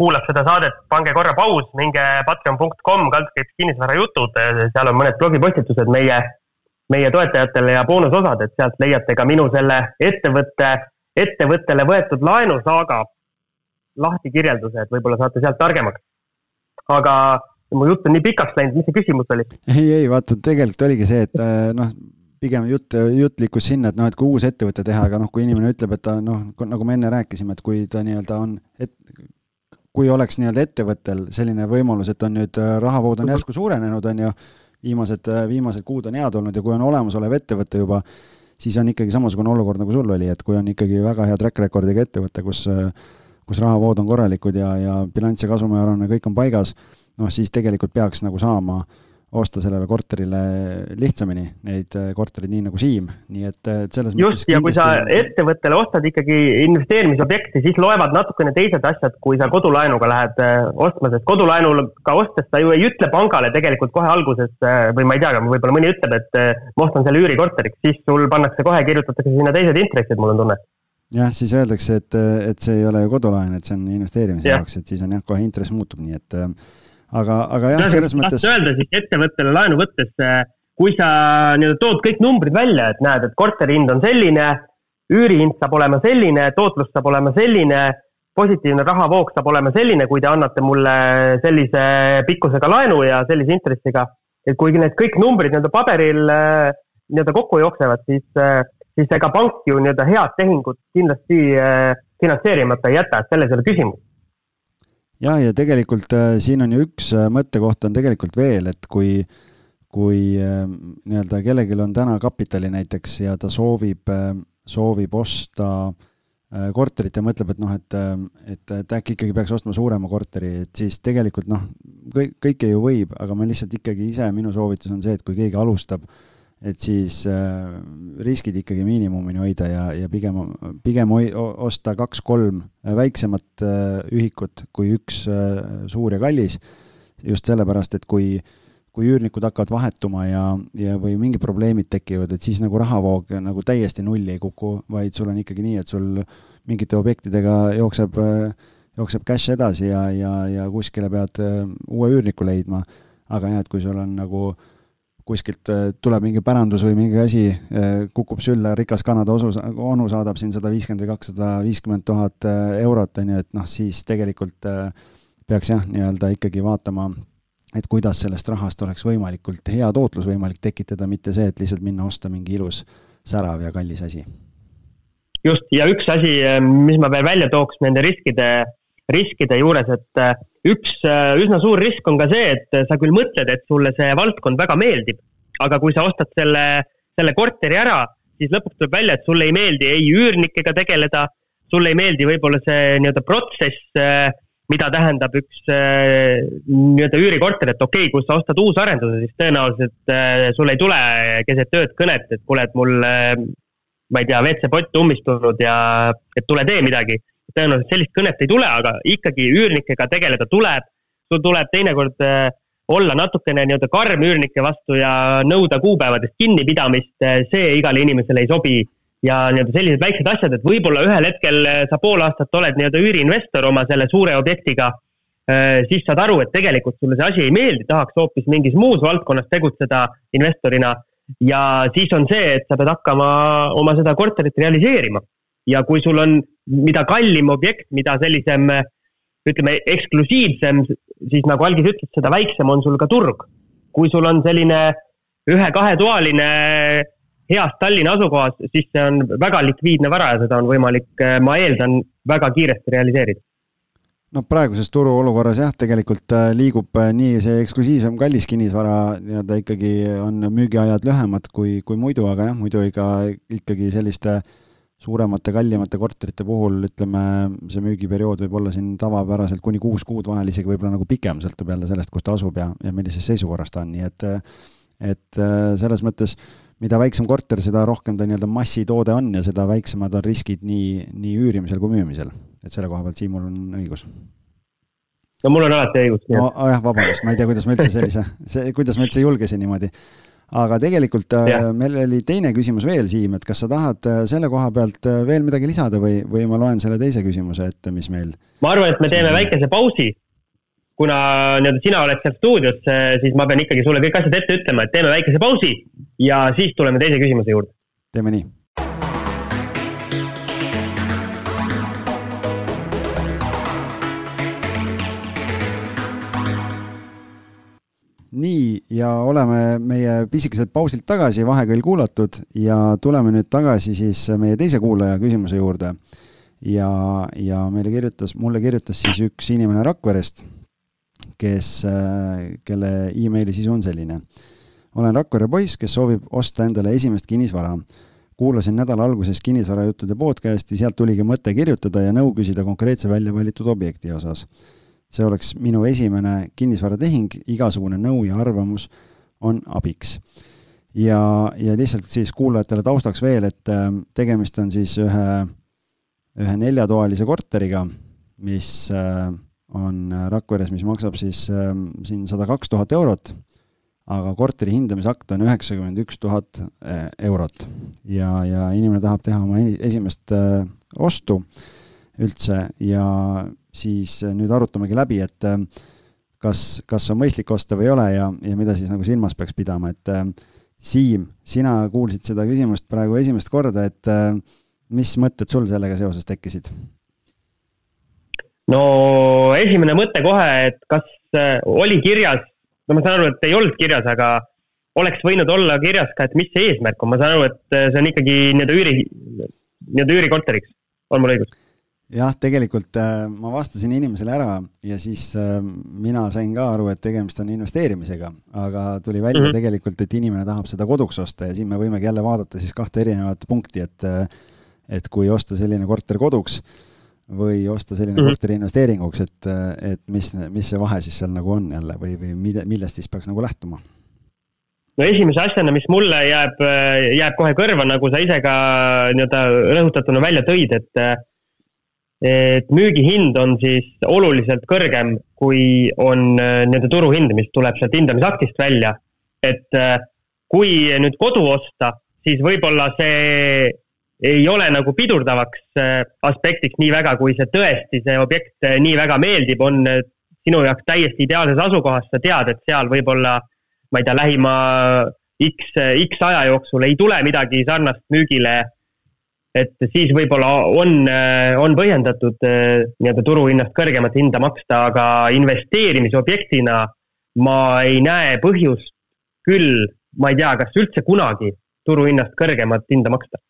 kuulab seda saadet, pange korra paus, minge patreon.com, kaldkriips kinnisvarajutud, seal on mõned blogipostitused meie, meie toetajatele ja boonusosad, et sealt leiate ka minu selle ettevõtte, ettevõttele võetud laenusaaga lahti kirjelduse, et võib-olla saate sealt targemaks. aga mu jutt on nii pikaks läinud, mis see küsimus oli? ei, ei vaata, tegelikult oligi see, et noh, pigem jutt, jutt liikus sinna, et noh, et kui uus ettevõte teha, aga noh, kui inimene ütleb, et ta noh, nagu me enne rääkisime, et kui ta nii-öelda on et, kui oleks nii-öelda ettevõttel selline võimalus, et on nüüd äh, rahavood on järsku suurenenud, on ju, viimased, äh, viimased kuud on head olnud ja kui on olemasolev ettevõte juba, siis on ikkagi samasugune olukord, nagu sul oli, et kui on ikkagi väga hea track record'iga ettevõte, kus äh, kus rahavood on korralikud ja, ja bilanss ja kasumiaruanne kõik on paigas, noh siis tegelikult peaks nagu saama äh, osta sellele korterile lihtsamini neid äh, korterid, nii nagu Siim, nii et, äh, et selles just, ja kui sa ettevõttele ostad ikkagi investeerimisobjekti, siis loevad natukene teised asjad, kui sa kodulaenuga lähed äh, ostma, sest kodulaenuga ostes sa ju ei ütle pangale tegelikult kohe alguses või ma ei tea, võib-olla mõni ütleb, et ma ostan selle üürikorteriks, siis sul pannakse kohe, kirjutatakse sinna teised intressid, mul on tunne jah, siis öeldakse, et, et see ei ole ju kodulaen, et see on investeerimise ja. jaoks, et siis on jah, kohe intress muutub, nii et aga, aga jah, selles mõttes. öelda siis ettevõttele laenu võttes, äh, kui sa nii-öelda tood kõik numbrid välja, et näed, et korteri hind on selline, üürihind saab olema selline, tootlus saab olema selline, positiivne rahavoog saab olema selline, kui te annate mulle sellise pikkusega laenu ja sellise intressiga. et kui need kõik numbrid nii-öelda paberil äh, nii-öelda kokku jooksevad, siis, äh, siis ega pank ju nii-öelda head tehingut kindlasti finantseerimata ei jäta, et selles ei ole küsimus ja, ja tegelikult äh, siin on ju üks äh, mõttekoht on tegelikult veel, et kui, kui äh, nii-öelda kellelgi on täna kapitali näiteks ja ta soovib, soovib osta korterit ja mõtleb, et noh, et, et, et äkki ikkagi peaks ostma suurema korteri, et siis tegelikult noh, kõik, kõike ju võib, aga ma lihtsalt ikkagi ise, minu soovitus on see, et kui keegi alustab äh, et siis äh, riskid ikkagi miinimumini hoida ja, ja pigem, pigem hoi-, osta kaks-kolm äh, väiksemat äh, ühikut kui üks äh, suur ja kallis, just sellepärast, et kui kui üürnikud hakkavad vahetuma ja, ja või mingid probleemid tekivad, et siis nagu rahavoog nagu täiesti nulli ei kuku, vaid sul on ikkagi nii, et sul mingite objektidega jookseb, jookseb cash edasi ja, ja, ja kuskile pead äh, uue üürniku leidma. aga jah, et kui sul on nagu äh, kuskilt äh, tuleb mingi pärandus või mingi asi, äh, kukub sülle, rikas Kanada osu, onu saadab siin sada viiskümmend või kakssada viiskümmend tuhat äh, eurot, on ju, et noh, siis tegelikult peaks jah, nii-öelda ikkagi vaatama, et kuidas sellest rahast oleks võimalikult hea tootlus võimalik tekitada, mitte see, et lihtsalt minna osta mingi ilus särav ja kallis asi. just, ja üks asi, mis ma veel välja tooks nende riskide, riskide juures, et üks äh, üsna suur risk on ka see, et sa küll mõtled, et sulle see valdkond väga meeldib, aga kui sa ostad selle, selle korteri ära, siis lõpuks tuleb välja, et sulle ei meeldi ei üürnikega tegeleda, sulle ei meeldi võib-olla see nii-öelda protsess, äh, mida tähendab üks äh, nii-öelda üürikorter, et okei okay,, kui sa ostad uusarenduse, siis tõenäoliselt sul ei tule keset ööd kõnet, et kuule, et mul ma ei tea, WC-pott ummistunud ja et tule tee midagi tõenäoliselt sellist kõnet ei tule, aga ikkagi üürnikega tegeleda tuleb. sul tuleb teinekord äh, olla natukene nii-öelda karm üürnike vastu ja nõuda kuupäevadest kinnipidamist, äh, see igale inimesele ei sobi. ja nii-öelda sellised väiksed asjad, et võib-olla ühel hetkel äh, sa pool aastat oled nii-öelda üüriinvestor oma selle suure objektiga, siis saad aru, et tegelikult sulle see asi ei meeldi, tahaks hoopis mingis muus valdkonnas tegutseda investorina ja siis on see, et sa pead hakkama oma seda korterit realiseerima ja kui sul on, mida kallim objekt, mida sellisem ütleme, eksklusiivsem, siis nagu Algis ütles, seda väiksem on sul ka turg. kui sul on selline ühe-kahetoaline heas Tallinna asukohas, siis see on väga likviidne vara ja seda on võimalik, ma eeldan, väga kiiresti realiseerida noh, praeguses turuolukorras jah, tegelikult äh, liigub äh, nii see eksklusiivsem kallis kinnisvara nii-öelda ikkagi on müügiajad lühemad kui, kui muidu, aga jah, muidu ikka, ikkagi selliste suuremate, kallimate korterite puhul ütleme, see müügiperiood võib olla siin tavapäraselt kuni kuus kuud, vahel isegi võib-olla nagu pikem, sõltub jälle sellest, kus ta asub ja, ja millises seisukorras ta on, nii et et selles mõttes mida väiksem korter, seda rohkem ta nii-öelda massitoode on ja seda väiksemad on riskid nii, nii üürimisel kui müümisel. et selle koha pealt Siimul on õigus. no mul on alati õigus. no jah, vabandust, ma ei tea, kuidas ma üldse sellise, see, kuidas ma üldse julgesin niimoodi aga tegelikult yeah. Äh, meil oli teine küsimus veel, Siim, et kas sa tahad äh, selle koha pealt äh, veel midagi lisada või, või ma loen selle teise küsimuse ette, mis meil? ma arvan, et me teeme väikese pausi. kuna nii-öelda sina oled seal stuudios, siis ma pean ikkagi sulle kõik asjad ette ütlema, et teeme väikese pausi ja siis tuleme teise küsimuse juurde. teeme nii nii, ja oleme meie pisikeselt pausilt tagasi, vahekõll kuulatud ja tuleme nüüd tagasi siis meie teise kuulaja küsimuse juurde. ja, ja meile kirjutas, mulle kirjutas siis üks inimene Rakverest, kes, kelle emaili sisu on selline. olen Rakvere poiss, kes soovib osta endale esimest kinnisvara. kuulasin nädala alguses kinnisvarajuttude podcast'i, sealt tuligi mõte kirjutada ja nõu küsida konkreetse välja valitud objekti osas see oleks minu esimene kinnisvaratehing, igasugune nõu ja arvamus on abiks. ja, ja lihtsalt siis kuulajatele taustaks veel, et äh, tegemist on siis ühe, ühe neljatoalise korteriga, mis äh, on Rakveres, mis maksab siis äh, siin sada kaks tuhat eurot, aga korteri hindamisakt on üheksakümmend üks tuhat eurot. ja, ja inimene tahab teha oma esimest ostu üldse ja siis äh, nüüd arutamegi läbi, et äh, kas, kas on mõistlik osta või ei ole ja, ja mida siis nagu silmas peaks pidama, et äh, Siim, sina kuulsid seda küsimust praegu esimest korda, et mis mõtted sul sellega seoses tekkisid? no esimene mõte kohe, et kas oli kirjas, no ma saan aru, et ei olnud kirjas, aga oleks võinud olla kirjas ka, et mis see eesmärk on, ma saan aru, et see on ikkagi nii-öelda üüri, nii-öelda üürikorteriks, on mul õigus? Jah, tegelikult äh, ma vastasin inimesele ära ja siis äh, mina sain ka aru, et tegemist on investeerimisega, aga tuli välja mm -hmm. tegelikult, et inimene tahab seda koduks osta ja siin me võimegi jälle vaadata siis kahte erinevat punkti, et äh, et kui osta selline korter koduks või osta selline mm -hmm. korter investeeringuks, et, et mis, mis see vahe siis seal nagu on jälle või, või mille, millest siis peaks nagu lähtuma? no esimese asjana, mis mulle jääb, jääb kohe kõrva, nagu sa ise ka nii-öelda rõhutatuna välja tõid, et et müügihind on siis oluliselt kõrgem, kui on äh, nii-öelda turuhind, mis tuleb sealt hindamisaktist välja. et äh, kui nüüd kodu osta, siis võib-olla see ei ole nagu pidurdavaks äh, aspektiks nii väga, kui see tõesti, see objekt nii väga meeldib, on sinu jaoks täiesti ideaalses asukohas, sa tead, et seal võib-olla, ma ei tea, lähima X, X aja jooksul ei tule midagi sarnast müügile et siis võib-olla on, äh, on põhjendatud äh, nii-öelda turuhinnast kõrgemat hinda maksta, aga investeerimisobjektina ma ei näe põhjust küll, ma ei tea, kas üldse kunagi turuhinnast kõrgemat hinda maksta.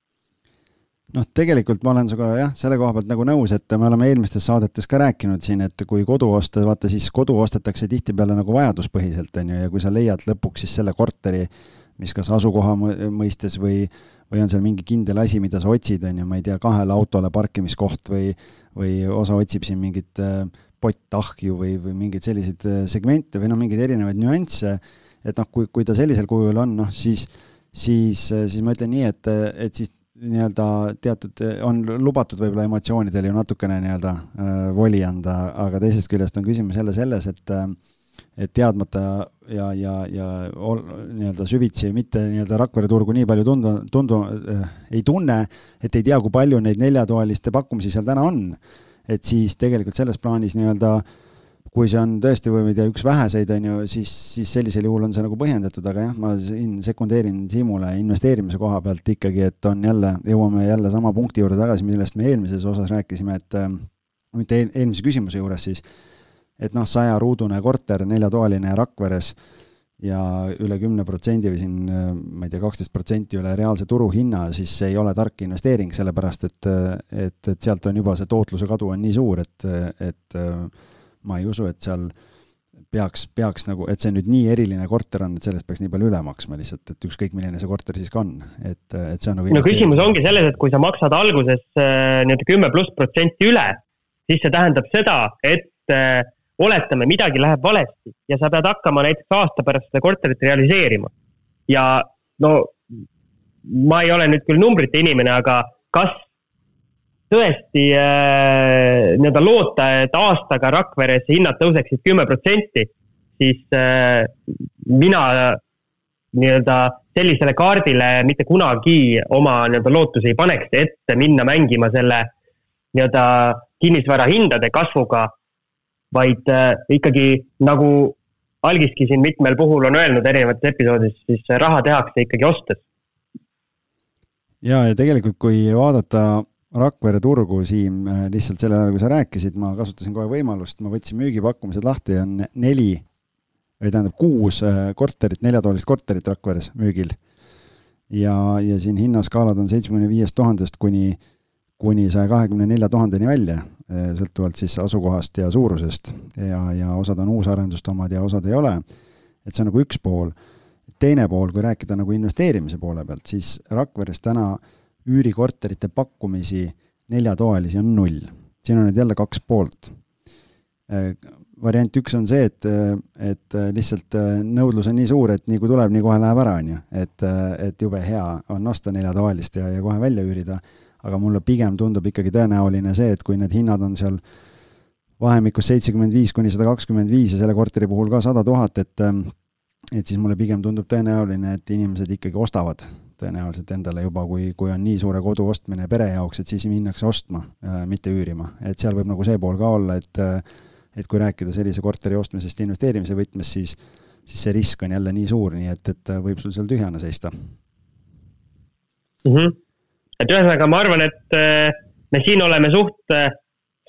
Noh, tegelikult ma olen sinuga jah, selle koha pealt nagu nõus, et me oleme eelmistes saadetes ka rääkinud siin, et kui kodu osta, vaata siis kodu ostetakse tihtipeale nagu vajaduspõhiselt, on ju, ja kui sa leiad lõpuks siis selle korteri, mis kas asukoha mõistes või, või on seal mingi kindel asi, mida sa otsid, on ju, ma ei tea, kahele autole parkimiskoht või, või osa otsib siin mingit äh, pottahju või, või mingeid selliseid äh, segmente või noh, mingeid erinevaid nüansse, et noh, kui, kui ta sellisel kujul on, noh siis, siis, äh, siis ma ütlen nii, et, et siis nii-öelda teatud, on lubatud võib-olla emotsioonidel ju natukene nii-öelda äh, voli anda, aga teisest küljest on küsimus jälle selles, et äh, et teadmata ja, ja, ja nii-öelda süvitsi mitte nii-öelda Rakvere turgu nii palju tundma, tundu- äh,, ei tunne, et ei tea, kui palju neid neljatoaliste pakkumisi seal täna on. et siis tegelikult selles plaanis nii-öelda kui see on tõesti või ma ei tea, üks väheseid, on ju, siis, siis sellisel juhul on see nagu põhjendatud, aga jah, ma siin sekundeerin Siimule investeerimise koha pealt ikkagi, et on jälle, jõuame jälle sama punkti juurde tagasi, millest me eelmises osas rääkisime, et äh, mitte eel, eelmise küsimuse juures siis et noh, sajaruudune korter, neljatoaline Rakveres ja üle kümne protsendi või siin ma ei tea, kaksteist protsenti üle reaalse turuhinna, siis see ei ole tark investeering, sellepärast et, et, et sealt on juba see tootluse kadu on nii suur, et, et ma ei usu, et seal peaks, peaks nagu, et see nüüd nii eriline korter on, et sellest peaks nii palju üle maksma lihtsalt, et ükskõik, milline see korter siis ka on, et, et see on nagu. no küsimus ongi selles, et kui sa maksad alguses äh, nii-öelda kümme pluss protsenti üle, siis see tähendab seda, et äh, oletame, midagi läheb valesti ja sa pead hakkama näiteks aasta pärast seda korterit realiseerima. ja no ma ei ole nüüd küll numbrite inimene, aga kas tõesti äh, nii-öelda loota, et aastaga Rakveres hinnad tõuseksid kümme protsenti, siis äh, mina nii-öelda sellisele kaardile mitte kunagi oma nii-öelda lootusi ei paneks, et minna mängima selle nii-öelda kinnisvara hindade kasvuga, vaid äh, ikkagi nagu Algiski siin mitmel puhul on öelnud erinevates episoodides, siis raha tehakse ikkagi ostes. ja, ja tegelikult, kui vaadata Rakvere turgu, Siim, äh, lihtsalt sellel ajal, kui sa rääkisid, ma kasutasin kohe võimalust, ma võtsin müügipakkumised lahti, on neli või tähendab kuus äh, korterit, neljatoalist korterit Rakveres müügil. ja, ja siin hinnaskaalad on seitsmekümne viiest tuhandest kuni, kuni saja kahekümne nelja tuhandeni välja, äh, sõltuvalt siis asukohast ja suurusest ja, ja osad on uusarenduste omad ja osad ei ole. et see on nagu üks pool. teine pool, kui rääkida nagu investeerimise poole pealt, siis Rakveres täna üürikorterite pakkumisi neljatoalisi on null. siin on nüüd jälle kaks poolt. Äh, variant üks on see, et, et lihtsalt äh, nõudlus on nii suur, et nii kui tuleb, nii kohe läheb ära, on ju. et, et jube hea on osta neljatoalist ja, ja kohe välja üürida, aga mulle pigem tundub ikkagi tõenäoline see, et kui need hinnad on seal vahemikus seitsekümmend viis kuni sada kakskümmend viis ja selle korteri puhul ka sada tuhat, et et siis mulle pigem tundub tõenäoline, et inimesed ikkagi ostavad tõenäoliselt endale juba, kui, kui on nii suure kodu ostmine pere jaoks, et siis minnakse ostma, äh, mitte üürima. et seal võib nagu see pool ka olla, et äh, et kui rääkida sellise korteri ostmisest investeerimise võtmes, siis, siis see risk on jälle nii suur, nii et, et võib sul seal tühjana seista mm. -hmm. Et ühesõnaga, ma arvan, et äh, me siin oleme suht,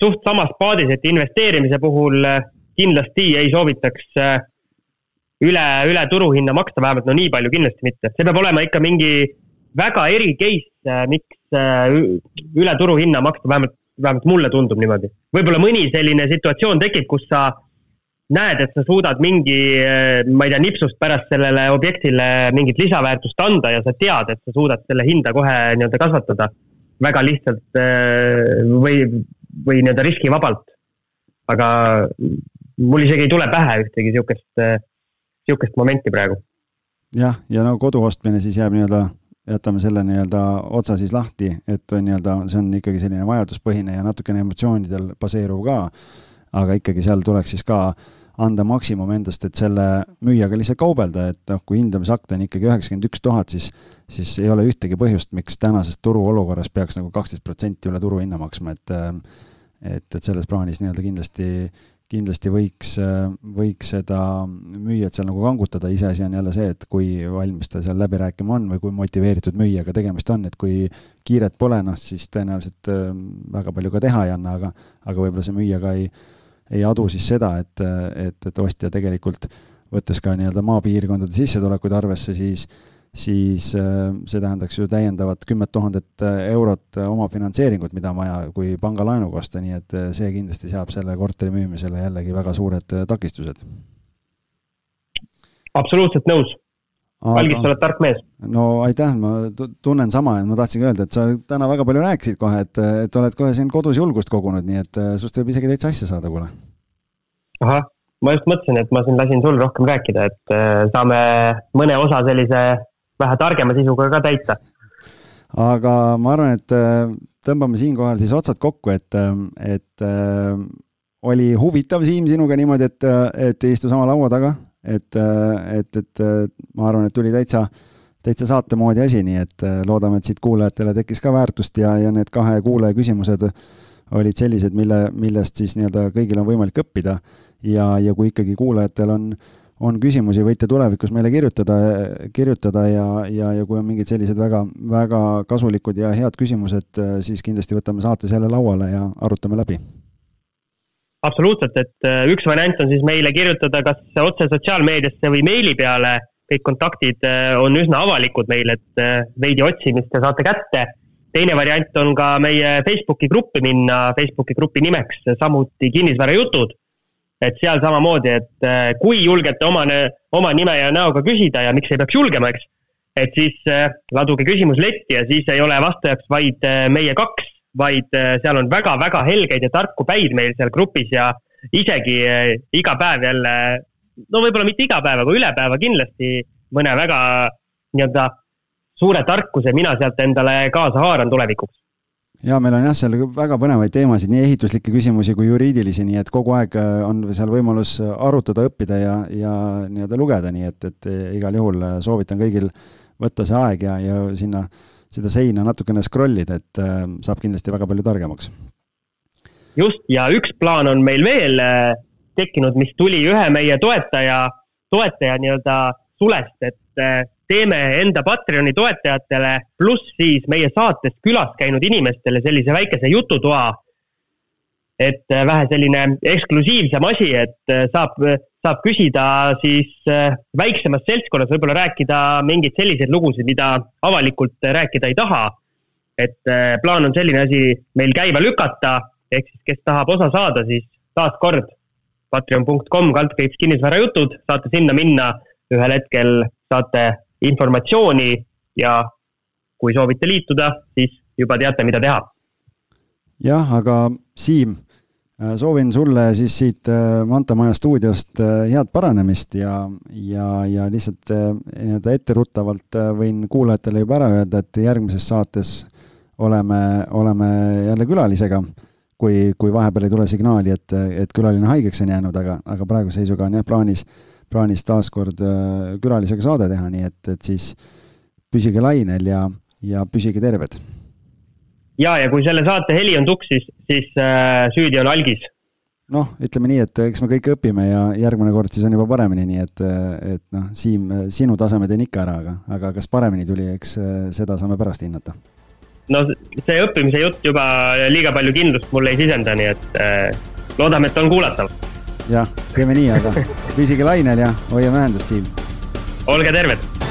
suht samas paadis, et investeerimise puhul kindlasti ei soovitaks üle, üle turuhinna maksta, vähemalt no nii palju kindlasti mitte. see peab olema ikka mingi väga eri case, äh, miks äh, üle turuhinna maksta, vähemalt, vähemalt mulle tundub niimoodi. võib-olla mõni selline situatsioon tekib, kus sa näed, et sa suudad mingi, äh, ma ei tea, nipsust pärast sellele objektile mingit lisaväärtust anda ja sa tead, et sa suudad selle hinda kohe nii-öelda kasvatada väga lihtsalt või, või nii-öelda riskivabalt. aga mul isegi ei tule pähe ühtegi sihukest sihukest momenti praegu. jah, ja no kodu ostmine siis jääb nii-öelda, jätame selle nii-öelda otsa siis lahti, et nii-öelda see on ikkagi selline vajaduspõhine ja natukene emotsioonidel baseeruv ka. aga ikkagi seal tuleks siis ka anda maksimum endast, et selle müüjaga lihtsalt kaubelda, et noh, kui hindamisakt on ikkagi üheksakümmend üks tuhat, siis, siis ei ole ühtegi põhjust, miks tänases turuolukorras peaks nagu kaksteist protsenti üle turuhinna maksma, et et, et selles plaanis nii-öelda kindlasti kindlasti võiks, võiks seda müüjat seal nagu kangutada, iseasi on jälle see, et kui valmis ta seal läbi rääkima on või kui motiveeritud müüjaga tegemist on, et kui kiiret pole, noh siis tõenäoliselt äh, väga palju ka teha ei anna, aga aga võib-olla see müüja ka ei, ei adu siis seda, et, et, et ostja tegelikult võttes ka nii-öelda maapiirkondade sissetulekuid arvesse, siis siis äh, see tähendaks ju täiendavat kümmet tuhandet äh, eurot äh, omafinantseeringut, mida on vaja, kui pangalaenuga osta, nii et see kindlasti seab selle korteri müümisele jällegi väga suured takistused. absoluutselt nõus. Algis, sa oled tark mees. no aitäh, ma tunnen sama, et ma tahtsingi öelda, et sa täna väga palju rääkisid kohe, et, et oled kohe siin kodus julgust kogunud, nii et sinust võib isegi täitsa asja saada, kuule. ahah, ma just mõtlesin, et ma siin lasin sul rohkem rääkida, et saame mõne osa sellise vähe targema sisuga ka täita. aga ma arvan, et äh, tõmbame siinkohal siis otsad kokku, et, äh, et äh, oli huvitav, Siim, sinuga niimoodi, et, et ei istu sama laua taga, et, et, et ma arvan, et tuli täitsa, täitsa saate moodi asi, nii et loodame, et siit kuulajatele tekkis ka väärtust ja, ja need kahe kuulaja küsimused olid sellised, mille, millest siis nii-öelda kõigil on võimalik õppida ja, ja kui ikkagi kuulajatel on äh, on küsimusi, võite tulevikus meile kirjutada, kirjutada ja, ja, ja kui on mingid sellised väga, väga kasulikud ja head küsimused, siis kindlasti võtame saates jälle lauale ja arutame läbi. Absoluutselt, et äh, üks variant on siis meile kirjutada kas otse sotsiaalmeediasse või meili peale, kõik kontaktid äh, on üsna avalikud meil, et äh, veidi otsimist ja saate kätte. teine variant on ka meie Facebooki gruppi minna, Facebooki grupi nimeks samuti kinnisvarajutud et seal samamoodi, et kui julgete oma, oma nime ja näoga küsida ja miks ei peaks julgema, eks. et siis laduge küsimus letti ja siis ei ole vastajaks vaid meie kaks, vaid seal on väga-väga helgeid ja tarku päid meil seal grupis ja isegi iga päev jälle, no võib-olla mitte iga päev, aga üle päeva kindlasti mõne väga nii-öelda suure tarkuse mina sealt endale kaasa haaran tulevikuks. Ja meil on jah, seal väga põnevaid teemasid, nii ehituslikke küsimusi kui juriidilisi, nii et kogu aeg äh, on seal võimalus arutada, õppida ja, ja nii-öelda lugeda, nii et, et igal juhul äh, soovitan kõigil võtta see aeg ja, ja sinna seda seina natukene scroll ida, et äh, saab kindlasti väga palju targemaks. just, ja üks plaan on meil veel tekkinud, mis tuli ühe meie toetaja, toetaja nii-öelda sulest, et teeme enda Patreoni toetajatele, pluss siis meie saates külas käinud inimestele sellise väikese jututoa. Et äh, vähe selline eksklusiivsem asi, et äh, saab, saab küsida siis äh, väiksemas seltskonnas, võib-olla rääkida mingeid selliseid lugusid, mida avalikult rääkida ei taha. et plaan on selline asi meil käima lükata, ehk siis kes tahab osa saada, siis taaskord patreon.com kaldkriips kinnisvarajutud, saate sinna minna, ühel hetkel saate informatsiooni ja kui soovite liituda, siis juba teate, mida teha. jah, aga Siim, äh, soovin sulle siis siit äh, Manta Maja stuudiost äh, head paranemist ja, ja, ja lihtsalt nii-öelda etteruttavalt võin kuulajatele juba ära öelda, et järgmises saates oleme, oleme jälle külalisega kui, kui vahepeal ei tule signaali, et, et külaline haigeks on jäänud, aga, aga praeguse seisuga on jah plaanis plaanis taas kord äh, külalisega saade teha, nii et, et siis püsige lainel ja, ja püsige terved. Ja, ja kui selle saate heli on tuksis, siis äh, süüdi on algis. noh, ütleme nii, et eks me kõik õpime ja järgmine kord siis on juba paremini, nii et, et noh, Siim, sinu taseme teen ikka ära, aga, aga kas paremini tuli, eks äh, seda saame pärast hinnata. no see õppimise jutt juba liiga palju kindlust mulle ei sisenda, nii et äh, loodame, et on kuulatav jah, teeme nii, aga [laughs] püsige lainel ja hoiame ühendust, Siim. olge terved.